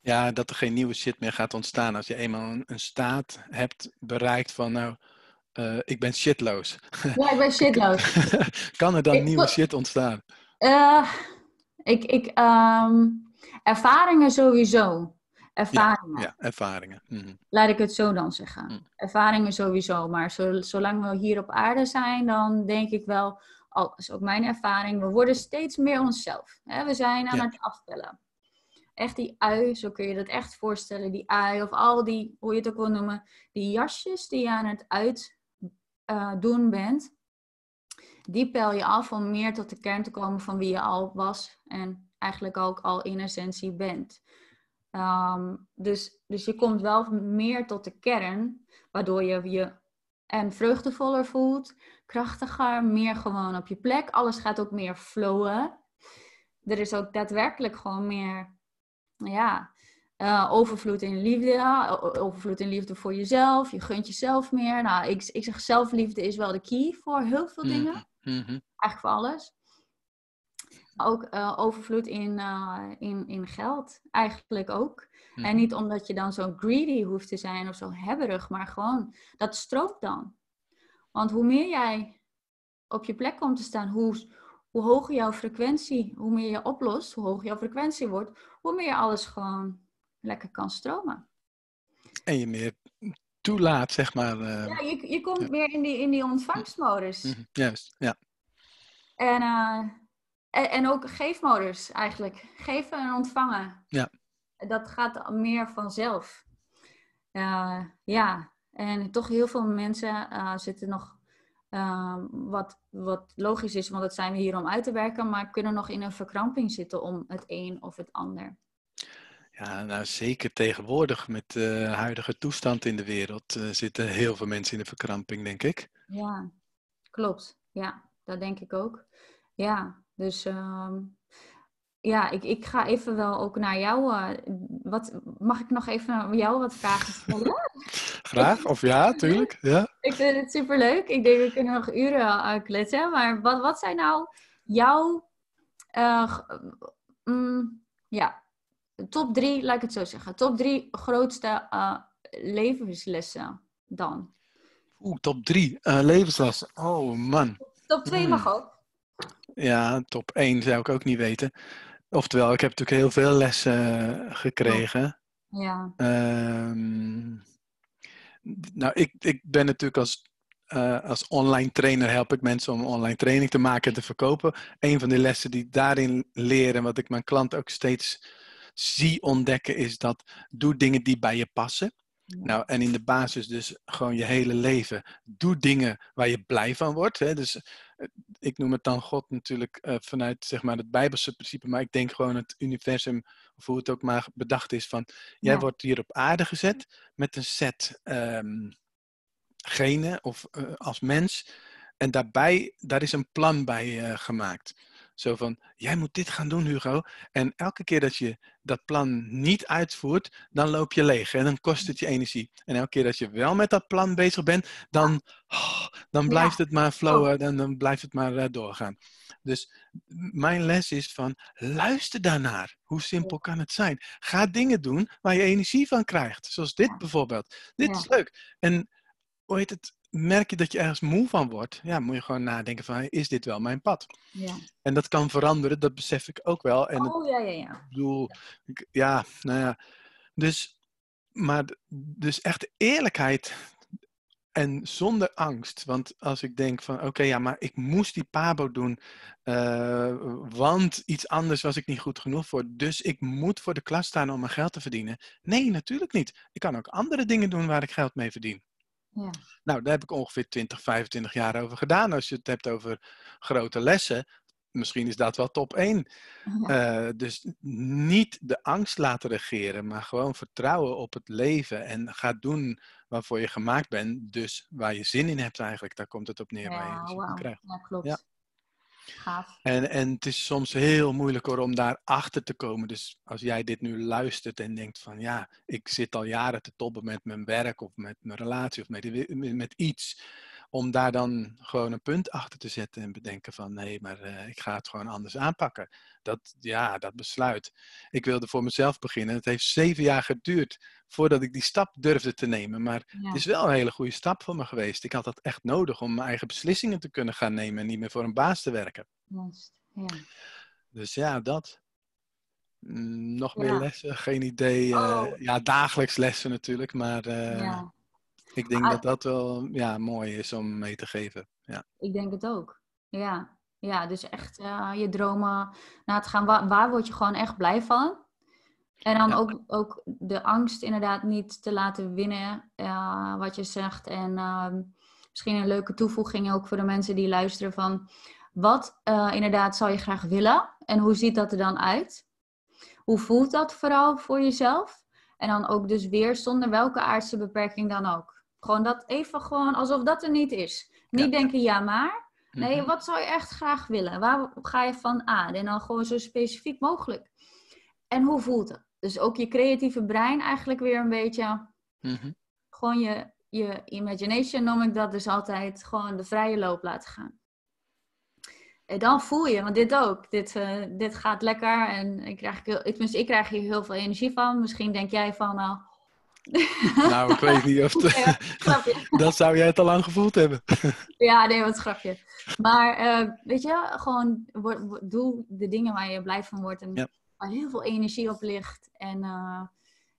[SPEAKER 2] Ja, dat er geen nieuwe shit meer gaat ontstaan. Als je eenmaal een, een staat hebt bereikt van nou, uh, ik ben shitloos.
[SPEAKER 1] Ja, ik ben shitloos.
[SPEAKER 2] kan er dan ik, nieuwe shit ontstaan?
[SPEAKER 1] Uh, ik, ik, um, ervaringen sowieso. Ervaringen.
[SPEAKER 2] Ja, ja ervaringen. Mm.
[SPEAKER 1] Laat ik het zo dan zeggen. Mm. Ervaringen sowieso. Maar zo, zolang we hier op aarde zijn, dan denk ik wel, al is ook mijn ervaring, we worden steeds meer onszelf. Hè? We zijn aan ja. het afpellen echt die ui, zo kun je dat echt voorstellen, die ui of al die, hoe je het ook wil noemen, die jasjes die je aan het uitdoen uh, bent, die pel je af om meer tot de kern te komen van wie je al was en eigenlijk ook al in essentie bent. Um, dus, dus je komt wel meer tot de kern, waardoor je je en vreugdevoller voelt, krachtiger, meer gewoon op je plek. Alles gaat ook meer flowen. Er is ook daadwerkelijk gewoon meer ja, uh, overvloed in liefde, overvloed in liefde voor jezelf. Je gunt jezelf meer. Nou, ik, ik zeg zelfliefde is wel de key voor heel veel
[SPEAKER 2] Mhm,
[SPEAKER 1] dingen. Eigenlijk voor alles. Ook uh, overvloed in, uh, in, in geld, eigenlijk ook.
[SPEAKER 2] Mhm.
[SPEAKER 1] En niet omdat je dan zo greedy hoeft te zijn of zo hebberig, maar gewoon dat stroomt dan. Want hoe meer jij op je plek komt te staan, hoe, hoe hoger jouw frequentie, hoe meer je oplost, hoe hoger jouw frequentie wordt, hoe meer alles gewoon lekker kan stromen.
[SPEAKER 2] En je meer toelaat, zeg maar. Uh,
[SPEAKER 1] ja, je, je komt ja. meer in die, in die ontvangstmodus.
[SPEAKER 2] Mm -hmm. Juist, ja.
[SPEAKER 1] En, uh, en, en, ook geefmodus eigenlijk. Geven en ontvangen.
[SPEAKER 2] Ja.
[SPEAKER 1] Dat gaat meer vanzelf. Uh, ja, en toch heel veel mensen zitten nog uh, wat, wat logisch is, want dat zijn we hier om uit te werken, maar kunnen nog in een verkramping zitten om het een of het ander.
[SPEAKER 2] Ja, nou zeker tegenwoordig met de huidige toestand in de wereld uh, zitten heel veel mensen in de verkramping, denk ik.
[SPEAKER 1] Ja, klopt. Ja, dat denk ik ook. Ja, dus uh, ja, ik, ik ga even wel ook naar jou. Uh, wat, mag ik nog even jou wat vragen stellen?
[SPEAKER 2] Graag, of ja, tuurlijk. Ja.
[SPEAKER 1] Ik vind het superleuk. Ik denk, we kunnen nog uren uh, kletsen. Maar wat, wat zijn nou jouw uh, mm, ja, top drie, laat ik het zo zeggen. Top drie grootste levenslessen dan?
[SPEAKER 2] Oeh, top drie levenslessen. Oh man.
[SPEAKER 1] Top twee mm. mag ook.
[SPEAKER 2] Ja, top één zou ik ook niet weten. Oftewel, ik heb natuurlijk heel veel lessen gekregen.
[SPEAKER 1] Ja.
[SPEAKER 2] Um, nou, ik, ik ben natuurlijk als, uh, als online trainer help ik mensen om online training te maken en te verkopen. Een van de lessen die ik daarin leer en wat ik mijn klant ook steeds zie ontdekken is dat doe dingen die bij je passen. Ja. Nou, en in de basis dus gewoon je hele leven. Doe dingen waar je blij van wordt. Hè? Dus ik noem het dan God natuurlijk uh, vanuit zeg maar, het Bijbelse principe, maar ik denk gewoon het universum, of hoe het ook maar bedacht is, van jij ja. wordt hier op aarde gezet met een set um, genen of uh, als mens. En daarbij, daar is een plan bij uh, gemaakt. Zo van, jij moet dit gaan doen, Hugo. En elke keer dat je dat plan niet uitvoert, dan loop je leeg. En dan kost het je energie. En elke keer dat je wel met dat plan bezig bent, dan, oh, dan blijft ja. het maar flowen. Dan, dan blijft het maar uh, doorgaan. Dus mijn les is van, luister daarnaar. Hoe simpel kan het zijn? Ga dingen doen waar je energie van krijgt. Zoals dit bijvoorbeeld. Dit ja. is leuk. En hoe heet het? Merk je dat je ergens moe van wordt, ja, moet je gewoon nadenken van, is dit wel mijn pad?
[SPEAKER 1] Ja.
[SPEAKER 2] En dat kan veranderen, dat besef ik ook wel. En
[SPEAKER 1] oh, ja, ja, ja.
[SPEAKER 2] Ik bedoel, ja, nou ja. Dus, maar, dus echt eerlijkheid en zonder angst. Want als ik denk van, oké, okay, ja, maar ik moest die pabo doen, uh, want iets anders was ik niet goed genoeg voor. Dus ik moet voor de klas staan om mijn geld te verdienen. Nee, natuurlijk niet. Ik kan ook andere dingen doen waar ik geld mee verdien.
[SPEAKER 1] Ja.
[SPEAKER 2] Nou, daar heb ik ongeveer 20, 25 jaar over gedaan. Als je het hebt over grote lessen, misschien is dat wel top 1. Ja. Uh, dus niet de angst laten regeren, maar gewoon vertrouwen op het leven. En ga doen waarvoor je gemaakt bent. Dus waar je zin in hebt eigenlijk. Daar komt het op neer
[SPEAKER 1] ja,
[SPEAKER 2] waar je zin in krijgt.
[SPEAKER 1] Ja, klopt.
[SPEAKER 2] Ja. En, en het is soms heel moeilijk hoor, om daar achter te komen. Dus als jij dit nu luistert en denkt van ja, ik zit al jaren te tobben met mijn werk of met mijn relatie of met, met iets. Om daar dan gewoon een punt achter te zetten en bedenken van nee, maar uh, ik ga het gewoon anders aanpakken. Dat, ja, dat besluit. Ik wilde voor mezelf beginnen. Het heeft zeven jaar geduurd voordat ik die stap durfde te nemen. Maar het is wel een hele goede stap voor me geweest. Ik had dat echt nodig om mijn eigen beslissingen te kunnen gaan nemen en niet meer voor een baas te werken.
[SPEAKER 1] Ja.
[SPEAKER 2] Dus ja, dat. Mm, nog meer lessen, geen idee. Uh, ja, dagelijks lessen natuurlijk, maar uh, ja. Ik denk dat dat wel ja, mooi is om mee te geven. Ja.
[SPEAKER 1] Ik denk het ook. Ja, ja dus echt uh, je dromen na te gaan. Waar, waar word je gewoon echt blij van? En dan ook, ook de angst inderdaad niet te laten winnen, uh, wat je zegt. En uh, misschien een leuke toevoeging ook voor de mensen die luisteren van... Wat uh, inderdaad zou je graag willen en hoe ziet dat er dan uit? Hoe voelt dat vooral voor jezelf? En dan ook dus weer zonder welke aardse beperking dan ook. Gewoon dat even gewoon alsof dat er niet is. Niet ja. denken ja maar. Nee, mm-hmm. wat zou je echt graag willen? Waar ga je van aan? En dan gewoon zo specifiek mogelijk. En hoe voelt het? Dus ook je creatieve brein eigenlijk weer een beetje. Mm-hmm. Gewoon je, je imagination noem ik dat dus altijd. Gewoon de vrije loop laten gaan. En dan voel je, want dit ook. Dit, uh, dit gaat lekker. En ik krijg, ik, tenminste, ik krijg hier heel veel energie van. Misschien denk jij van. Uh...
[SPEAKER 2] nou, ik weet niet of. De... ja, dat zou jij het al lang gevoeld hebben.
[SPEAKER 1] ja, nee, wat grapje. Maar uh, weet je, gewoon doe de dingen waar je blij van wordt. En ja waar heel veel energie op ligt. En, uh,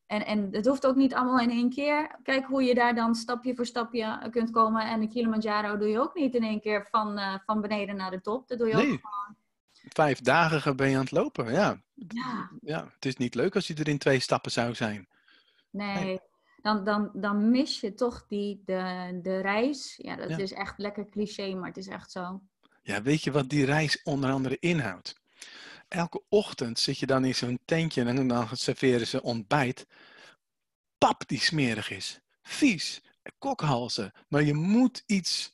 [SPEAKER 1] en, en het hoeft ook niet allemaal in één keer. Kijk hoe je daar dan stapje voor stapje kunt komen. En een Kilimanjaro doe je ook niet in één keer van, uh, van beneden naar de top. Dat doe je nee. ook gewoon.
[SPEAKER 2] Vijf dagen ben je aan het lopen, ja. ja. ja. Het is niet leuk als je er in twee stappen zou zijn.
[SPEAKER 1] Nee, nee. Dan, dan, dan mis je toch die, de, de reis. Ja, dat ja. is echt lekker cliché, maar het is echt zo.
[SPEAKER 2] Ja, weet je wat die reis onder andere inhoudt? elke ochtend zit je dan in zo'n tentje en dan serveren ze ontbijt. Pap die smerig is. Vies. Kokhalzen. Maar je moet iets,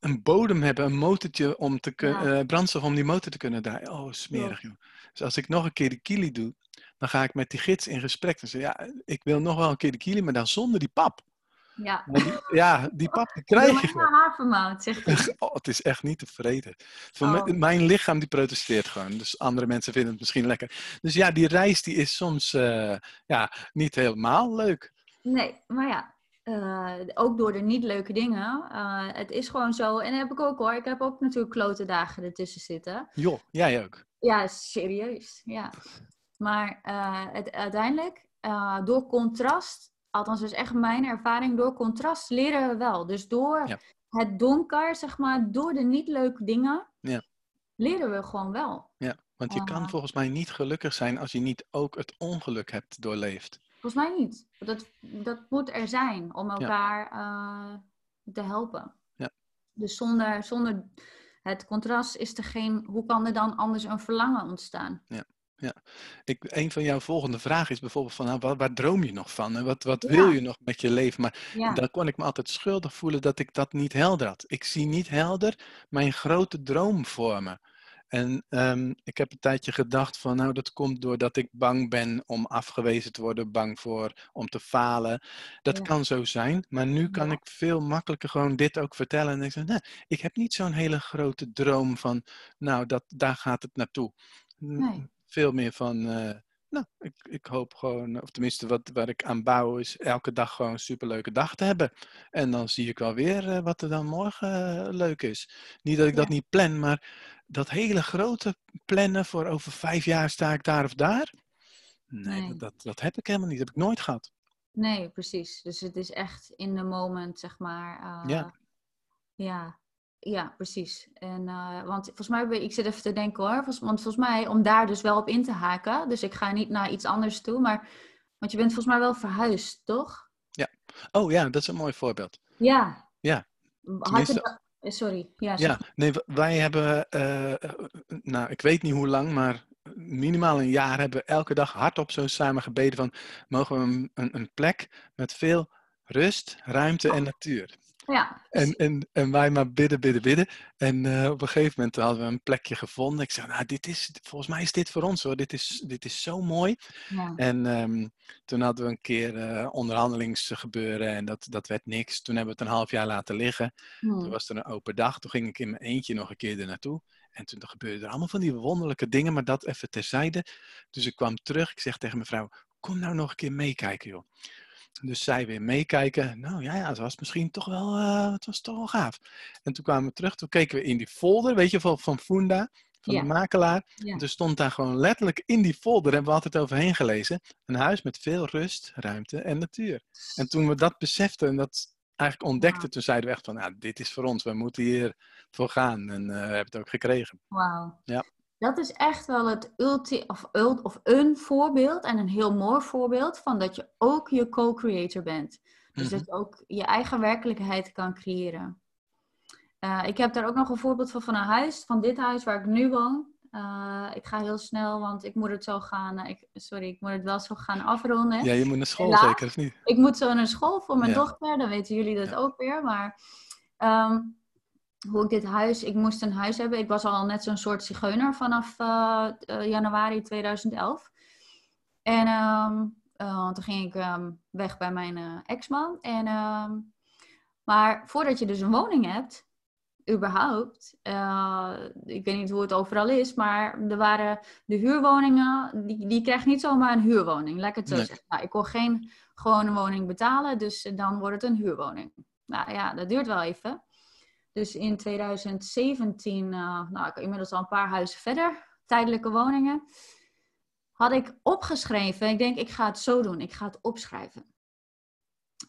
[SPEAKER 2] een bodem hebben, een motortje om te kunnen, ja. uh, brandstof om die motor te kunnen draaien. Oh, smerig joh. Dus als ik nog een keer de kili doe, dan ga ik met die gids in gesprek. En zeg ja, ik wil nog wel een keer de kili, maar dan zonder die pap.
[SPEAKER 1] Ja.
[SPEAKER 2] Die, ja, die pap die krijg je
[SPEAKER 1] gewoon. havermout, zegt hij.
[SPEAKER 2] Oh, het is echt niet te vreten. Oh. Mijn lichaam die protesteert gewoon. Dus andere mensen vinden het misschien lekker. Dus ja, die reis die is soms uh, ja, niet helemaal leuk.
[SPEAKER 1] Nee, maar ja, uh, ook door de niet leuke dingen. Uh, het is gewoon zo. En dat heb ik ook hoor. Ik heb ook natuurlijk klote dagen ertussen zitten.
[SPEAKER 2] Joh, jij ook?
[SPEAKER 1] Ja, serieus. Ja. Maar het, uiteindelijk, door contrast althans is echt mijn ervaring, door contrast leren we wel. Dus door ja. het donker, zeg maar, door de niet leuke dingen, ja. leren we gewoon wel.
[SPEAKER 2] Ja, want je kan volgens mij niet gelukkig zijn als je niet ook het ongeluk hebt doorleefd.
[SPEAKER 1] Volgens mij niet. Dat, dat moet er zijn om elkaar ja. te helpen.
[SPEAKER 2] Ja.
[SPEAKER 1] Dus zonder, zonder het contrast is er geen, hoe kan er dan anders een verlangen ontstaan?
[SPEAKER 2] Ja ja. Ik, een van jouw volgende vragen is bijvoorbeeld van, nou, waar, waar, droom je nog van? En wat, wat wil je nog met je leven? Maar ja. dan kon ik me altijd schuldig voelen dat ik dat niet helder had. Ik zie niet helder mijn grote droom voor me. En um, ik heb een tijdje gedacht van, nou, dat komt doordat ik bang ben om afgewezen te worden, bang voor om te falen. Dat ja. kan zo zijn, maar nu kan ja. ik veel makkelijker gewoon dit ook vertellen. En ik zeg, nee, ik heb niet zo'n hele grote droom van, nou, dat, daar gaat het naartoe.
[SPEAKER 1] Nee
[SPEAKER 2] veel meer van, uh, nou, ik, ik hoop gewoon, of tenminste wat waar ik aan bouw is elke dag gewoon een superleuke dag te hebben. En dan zie ik wel weer uh, wat er dan morgen uh, leuk is. Niet dat ik ja. dat niet plan, maar dat hele grote plannen voor over vijf jaar sta ik daar of daar. Nee, nee. Dat, dat heb ik helemaal niet. Dat heb ik nooit gehad.
[SPEAKER 1] Nee, precies. Dus het is echt in the moment, zeg maar.
[SPEAKER 2] ja.
[SPEAKER 1] Ja, ja, precies. En, uh, want volgens mij, ik zit even te denken hoor, want volgens mij, om daar dus wel op in te haken, dus ik ga niet naar iets anders toe, maar, want je bent volgens mij wel verhuisd, toch?
[SPEAKER 2] Ja. Oh ja, dat is een mooi voorbeeld.
[SPEAKER 1] Ja.
[SPEAKER 2] Ja.
[SPEAKER 1] Dat... Sorry. Ja,
[SPEAKER 2] ja, nee, wij hebben, uh, nou, ik weet niet hoe lang, maar minimaal een jaar hebben we elke dag hardop zo samen gebeden van, mogen we een, een, een plek met veel rust, ruimte en natuur.
[SPEAKER 1] Ja.
[SPEAKER 2] En, en, en wij maar bidden, bidden, bidden. En uh, op een gegeven moment hadden we een plekje gevonden. Ik zei, nou, dit is, volgens mij is dit voor ons hoor. Dit is, dit is zo mooi.
[SPEAKER 1] Ja.
[SPEAKER 2] En um, toen hadden we een keer uh, onderhandelingsgebeuren en dat, dat werd niks. Toen hebben we het een half jaar laten liggen.
[SPEAKER 1] Hmm.
[SPEAKER 2] Toen was er een open dag. Toen ging ik in mijn eentje nog een keer er naartoe. En toen gebeurde er allemaal van die wonderlijke dingen, maar dat even terzijde. Dus ik kwam terug. Ik zeg tegen mijn vrouw, kom nou nog een keer meekijken joh. Dus zij weer meekijken. Nou ja, ja, het was misschien toch wel, uh, het was toch wel gaaf. En toen kwamen we terug, toen keken we in die folder, weet je, van, van Funda, van
[SPEAKER 1] Ja.
[SPEAKER 2] de makelaar.
[SPEAKER 1] Ja.
[SPEAKER 2] Er stond daar gewoon letterlijk in die folder, hebben we altijd overheen gelezen, een huis met veel rust, ruimte en natuur. En toen we dat beseften en dat eigenlijk ontdekten, toen zeiden we echt van, nou, dit is voor ons, we moeten hier voor gaan. En eh, we hebben het ook gekregen.
[SPEAKER 1] Wauw.
[SPEAKER 2] Ja.
[SPEAKER 1] Dat is echt wel het ulti of, ult- of een voorbeeld en een heel mooi voorbeeld van dat je ook je co-creator bent. Dus
[SPEAKER 2] Mhm.
[SPEAKER 1] dat je ook je eigen werkelijkheid kan creëren. Eh, ik heb daar ook nog een voorbeeld van van een huis, van dit huis waar ik nu woon. Eh, ik ga heel snel, want ik moet het zo gaan. eh, ik, sorry, ik moet het wel zo gaan afronden.
[SPEAKER 2] Ja, je moet naar school zeker, of niet?
[SPEAKER 1] Ik moet zo naar school voor mijn
[SPEAKER 2] Ja.
[SPEAKER 1] dochter, dan weten jullie dat
[SPEAKER 2] Ja.
[SPEAKER 1] ook weer. Maar ehm, hoe ik dit huis, ik moest een huis hebben. Ik was al net zo'n soort zigeuner vanaf eh, eh, januari 2011. En ehm, eh, toen ging ik ehm, weg bij mijn ex-man. En, ehm, maar voordat je dus een woning hebt, überhaupt, ik weet niet hoe het overal is, maar er waren de huurwoningen, die, die krijgt niet zomaar een huurwoning, laat ik het zo
[SPEAKER 2] Nee.
[SPEAKER 1] zeggen. Nou, ik kon geen gewone woning betalen, dus dan wordt het een huurwoning. Nou ja, dat duurt wel even. Dus in 2017, eh, nou, ik inmiddels al een paar huizen verder, tijdelijke woningen, had ik opgeschreven. Ik denk, ik ga het zo doen. Ik ga het opschrijven.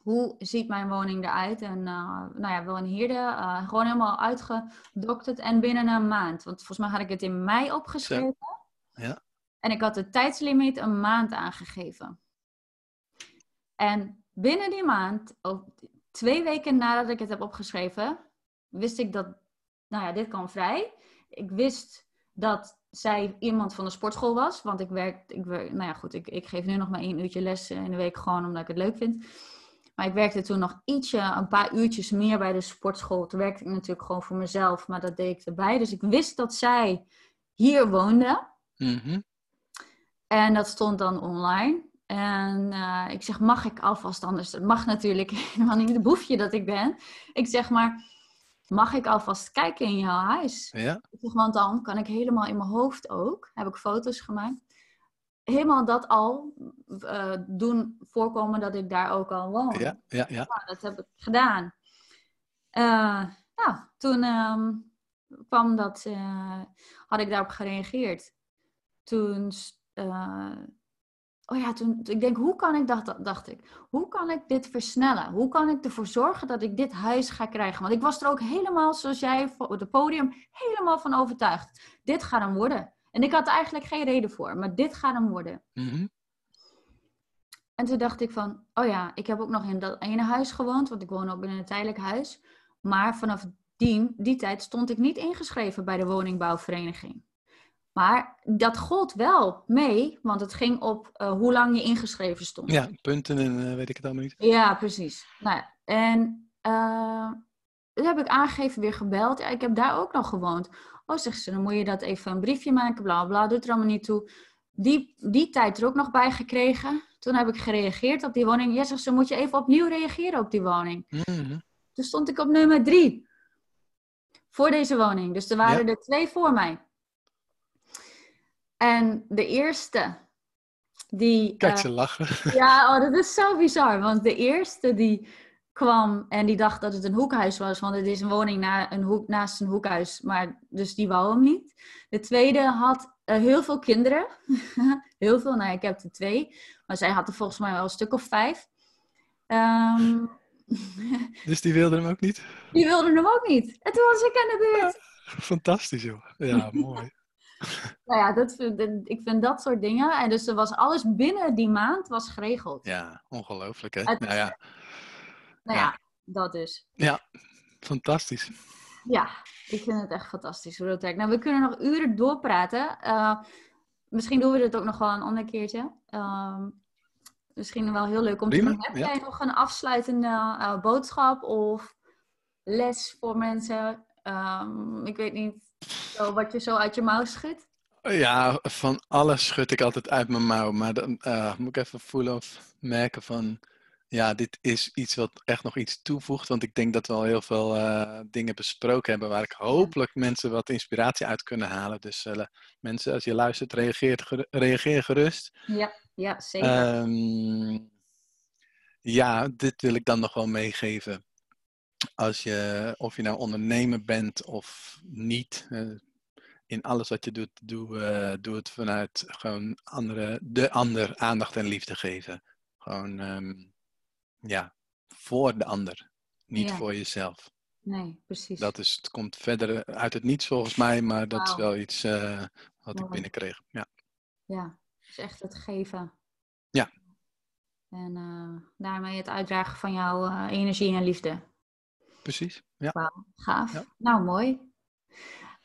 [SPEAKER 1] Hoe ziet mijn woning eruit? En eh, nou ja, wel een hierde. eh, gewoon helemaal uitgedokterd. En binnen een maand. Want volgens mij had ik het in mei opgeschreven.
[SPEAKER 2] Ja.
[SPEAKER 1] En ik had de tijdslimiet een maand aangegeven. En binnen die maand, ook twee weken nadat ik het heb opgeschreven, wist ik dat, nou ja, dit kan vrij. Ik wist dat zij iemand van de sportschool was, want ik werk, ik werk nou ja goed, ik, ik geef nu nog maar één uurtje les in de week gewoon omdat ik het leuk vind. Maar ik werkte toen nog ietsje, een paar uurtjes meer bij de sportschool. Toen werkte ik natuurlijk gewoon voor mezelf, maar dat deed ik erbij. Dus ik wist dat zij hier woonde.
[SPEAKER 2] Mhm.
[SPEAKER 1] En dat stond dan online. En eh, ik zeg, mag ik alvast anders? Dat mag natuurlijk helemaal niet, de boefje dat ik ben. Ik zeg maar, mag ik alvast kijken in jouw huis?
[SPEAKER 2] Ja,
[SPEAKER 1] want dan kan ik helemaal in mijn hoofd ook, heb ik foto's gemaakt, helemaal dat al eh, doen voorkomen dat ik daar ook al woon.
[SPEAKER 2] ja, ja, ja.
[SPEAKER 1] Nou, dat heb ik gedaan. Eh, nou, toen ehm, kwam dat, eh, had ik daarop gereageerd. Toen, oh ja, toen, ik denk, hoe kan ik dat, dacht ik, hoe kan ik dit versnellen? Hoe kan ik ervoor zorgen dat ik dit huis ga krijgen? Want ik was er ook helemaal, zoals jij op het podium, helemaal van overtuigd. Dit gaat hem worden. En ik had er eigenlijk geen reden voor, maar dit gaat hem worden.
[SPEAKER 2] Mhm.
[SPEAKER 1] En toen dacht ik van, oh ja, ik heb ook nog in dat ene huis gewoond, want ik woon ook in een tijdelijk huis. Maar vanaf die, die tijd stond ik niet ingeschreven bij de woningbouwvereniging. Maar dat gold wel mee, want het ging op eh, hoe lang je ingeschreven stond.
[SPEAKER 2] Ja, punten en eh, weet ik het allemaal niet.
[SPEAKER 1] Ja, precies. Nou, ja, en eh toen heb ik aangegeven, weer gebeld. Ja, ik heb daar ook nog gewoond. Oh, zegt ze, dan moet je dat even een briefje maken, bla bla, doet er allemaal niet toe. Die, die tijd er ook nog bij gekregen. Toen heb ik gereageerd op die woning. Ja, zegt ze, moet je even opnieuw reageren op die woning.
[SPEAKER 2] Mhm.
[SPEAKER 1] Toen stond ik op nummer drie. Voor deze woning. Dus er waren
[SPEAKER 2] Ja.
[SPEAKER 1] er twee voor mij. En de eerste, die...
[SPEAKER 2] Kijk
[SPEAKER 1] eh,
[SPEAKER 2] ze lachen.
[SPEAKER 1] ja, oh, dat is zo bizar. Want de eerste die kwam en die dacht dat het een hoekhuis was. Want het is een woning na, een hoek, naast een hoekhuis. Maar dus die wou hem niet. De tweede had eh, heel veel kinderen. heel veel, nou ik heb er twee. Maar zij had er volgens mij wel een stuk of vijf. Ehm,
[SPEAKER 2] Dus die wilde hem ook niet?
[SPEAKER 1] die wilde hem ook niet. En toen was ik aan de beurt.
[SPEAKER 2] Fantastisch, joh. Ja, mooi.
[SPEAKER 1] Nou ja, dat, ik vind dat soort dingen. En dus er was alles binnen die maand was geregeld.
[SPEAKER 2] Ja, ongelooflijk, hè?
[SPEAKER 1] Het-
[SPEAKER 2] Nou ja,
[SPEAKER 1] Nou ja,
[SPEAKER 2] Ja.
[SPEAKER 1] dat dus.
[SPEAKER 2] fantastisch.
[SPEAKER 1] Ja, ik vind het echt fantastisch hoe dat werkt. Nou, we kunnen nog uren doorpraten. Eh, misschien doen we dit ook nog wel een ander keertje. Ehm, misschien wel heel leuk om
[SPEAKER 2] Prima,
[SPEAKER 1] te doen. Heb
[SPEAKER 2] ja.
[SPEAKER 1] jij nog een afsluitende eh, boodschap of les voor mensen? Ehm, ik weet niet zo, wat je zo uit je mouw schudt.
[SPEAKER 2] Ja, van alles schud ik altijd uit mijn mouw. Maar dan uh, moet ik even voelen of merken van... Ja, dit is iets wat echt nog iets toevoegt. Want ik denk dat we al heel veel uh, dingen besproken hebben... waar ik hopelijk mensen wat inspiratie uit kunnen halen. Dus uh, mensen, als je luistert, reageer, reageer gerust.
[SPEAKER 1] Ja, ja zeker.
[SPEAKER 2] Um, ja, dit wil ik dan nog wel meegeven. Als je, of je nou ondernemer bent of niet in alles wat je doet, doe, uh, doe het vanuit gewoon andere, de ander aandacht en liefde geven. Gewoon, um, ja, voor de ander, niet
[SPEAKER 1] Ja.
[SPEAKER 2] voor jezelf.
[SPEAKER 1] Nee, precies.
[SPEAKER 2] Dat is, het komt verder uit het niets volgens mij, maar dat is wel iets eh, wat ik binnenkreeg. Ja,
[SPEAKER 1] Ja, dus echt het geven.
[SPEAKER 2] Ja.
[SPEAKER 1] En eh, daarmee het uitdragen van jouw eh, energie en liefde.
[SPEAKER 2] Precies. Ja.
[SPEAKER 1] Gaaf.
[SPEAKER 2] Ja.
[SPEAKER 1] Nou, mooi.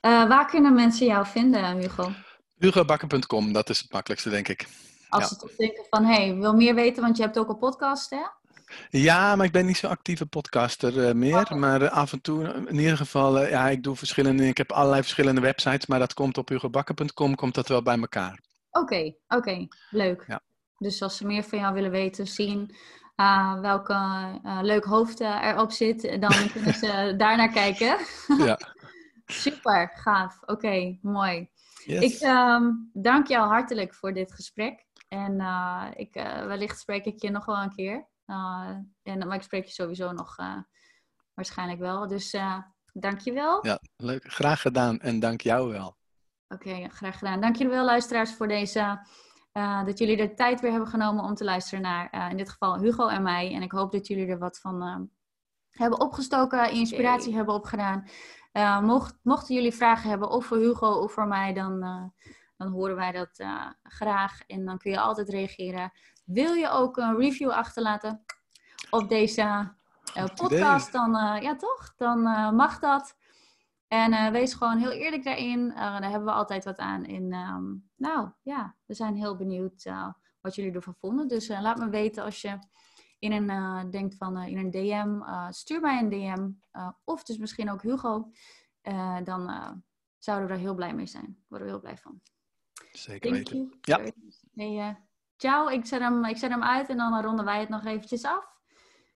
[SPEAKER 1] Eh, waar kunnen mensen jou vinden, Hugo?
[SPEAKER 2] HugoBakker.com, dat is het makkelijkste, denk ik.
[SPEAKER 1] Als
[SPEAKER 2] Ja.
[SPEAKER 1] ze toch denken van, hé, hey, wil meer weten, want je hebt ook een podcast, hè?
[SPEAKER 2] Ja, maar ik ben niet zo'n actieve podcaster eh, meer.
[SPEAKER 1] Oké.
[SPEAKER 2] Maar eh, af en toe, in ieder geval, eh, ja, ik doe verschillende, ik heb allerlei verschillende websites, maar dat komt op hugobakker.com, komt dat wel bij elkaar.
[SPEAKER 1] Oké, oké, leuk.
[SPEAKER 2] Ja.
[SPEAKER 1] Dus als ze meer van jou willen weten, zien uh, welke uh, leuk hoofd uh, erop zit, dan kunnen ze daar naar kijken.
[SPEAKER 2] Ja.
[SPEAKER 1] Super, gaaf. Oké, okay, mooi.
[SPEAKER 2] Yes.
[SPEAKER 1] Ik um, dank jou hartelijk voor dit gesprek. En ik, wellicht spreek ik je nog wel een keer. En, maar ik spreek je sowieso nog waarschijnlijk wel. Dus dank je wel.
[SPEAKER 2] Ja, leuk. Graag gedaan en dank jou wel.
[SPEAKER 1] Oké, okay, graag gedaan. Dank jullie wel, luisteraars, voor deze. Uh, dat jullie de tijd weer hebben genomen om te luisteren naar, uh, in dit geval, Hugo en mij. En ik hoop dat jullie er wat van uh, hebben opgestoken, inspiratie okay. hebben opgedaan. Mocht, mochten jullie vragen hebben, of voor Hugo of voor mij, dan, dan horen wij dat graag. En dan kun je altijd reageren. Wil je ook een review achterlaten op deze podcast, dan, ja toch? Dan mag dat. En wees gewoon heel eerlijk daarin. Daar hebben we altijd wat aan. Um, nou ja, we zijn heel benieuwd uh, wat jullie ervan vonden. Dus laat me weten als je in een, denkt van in een DM. stuur mij een DM. of dus misschien ook Hugo. dan zouden we er heel blij mee zijn. Daar worden we heel blij van.
[SPEAKER 2] Zeker
[SPEAKER 1] Thank
[SPEAKER 2] weten.
[SPEAKER 1] You.
[SPEAKER 2] Ja.
[SPEAKER 1] Hey, ciao, ik zet, hem, ik zet hem uit en dan ronden wij het nog eventjes af.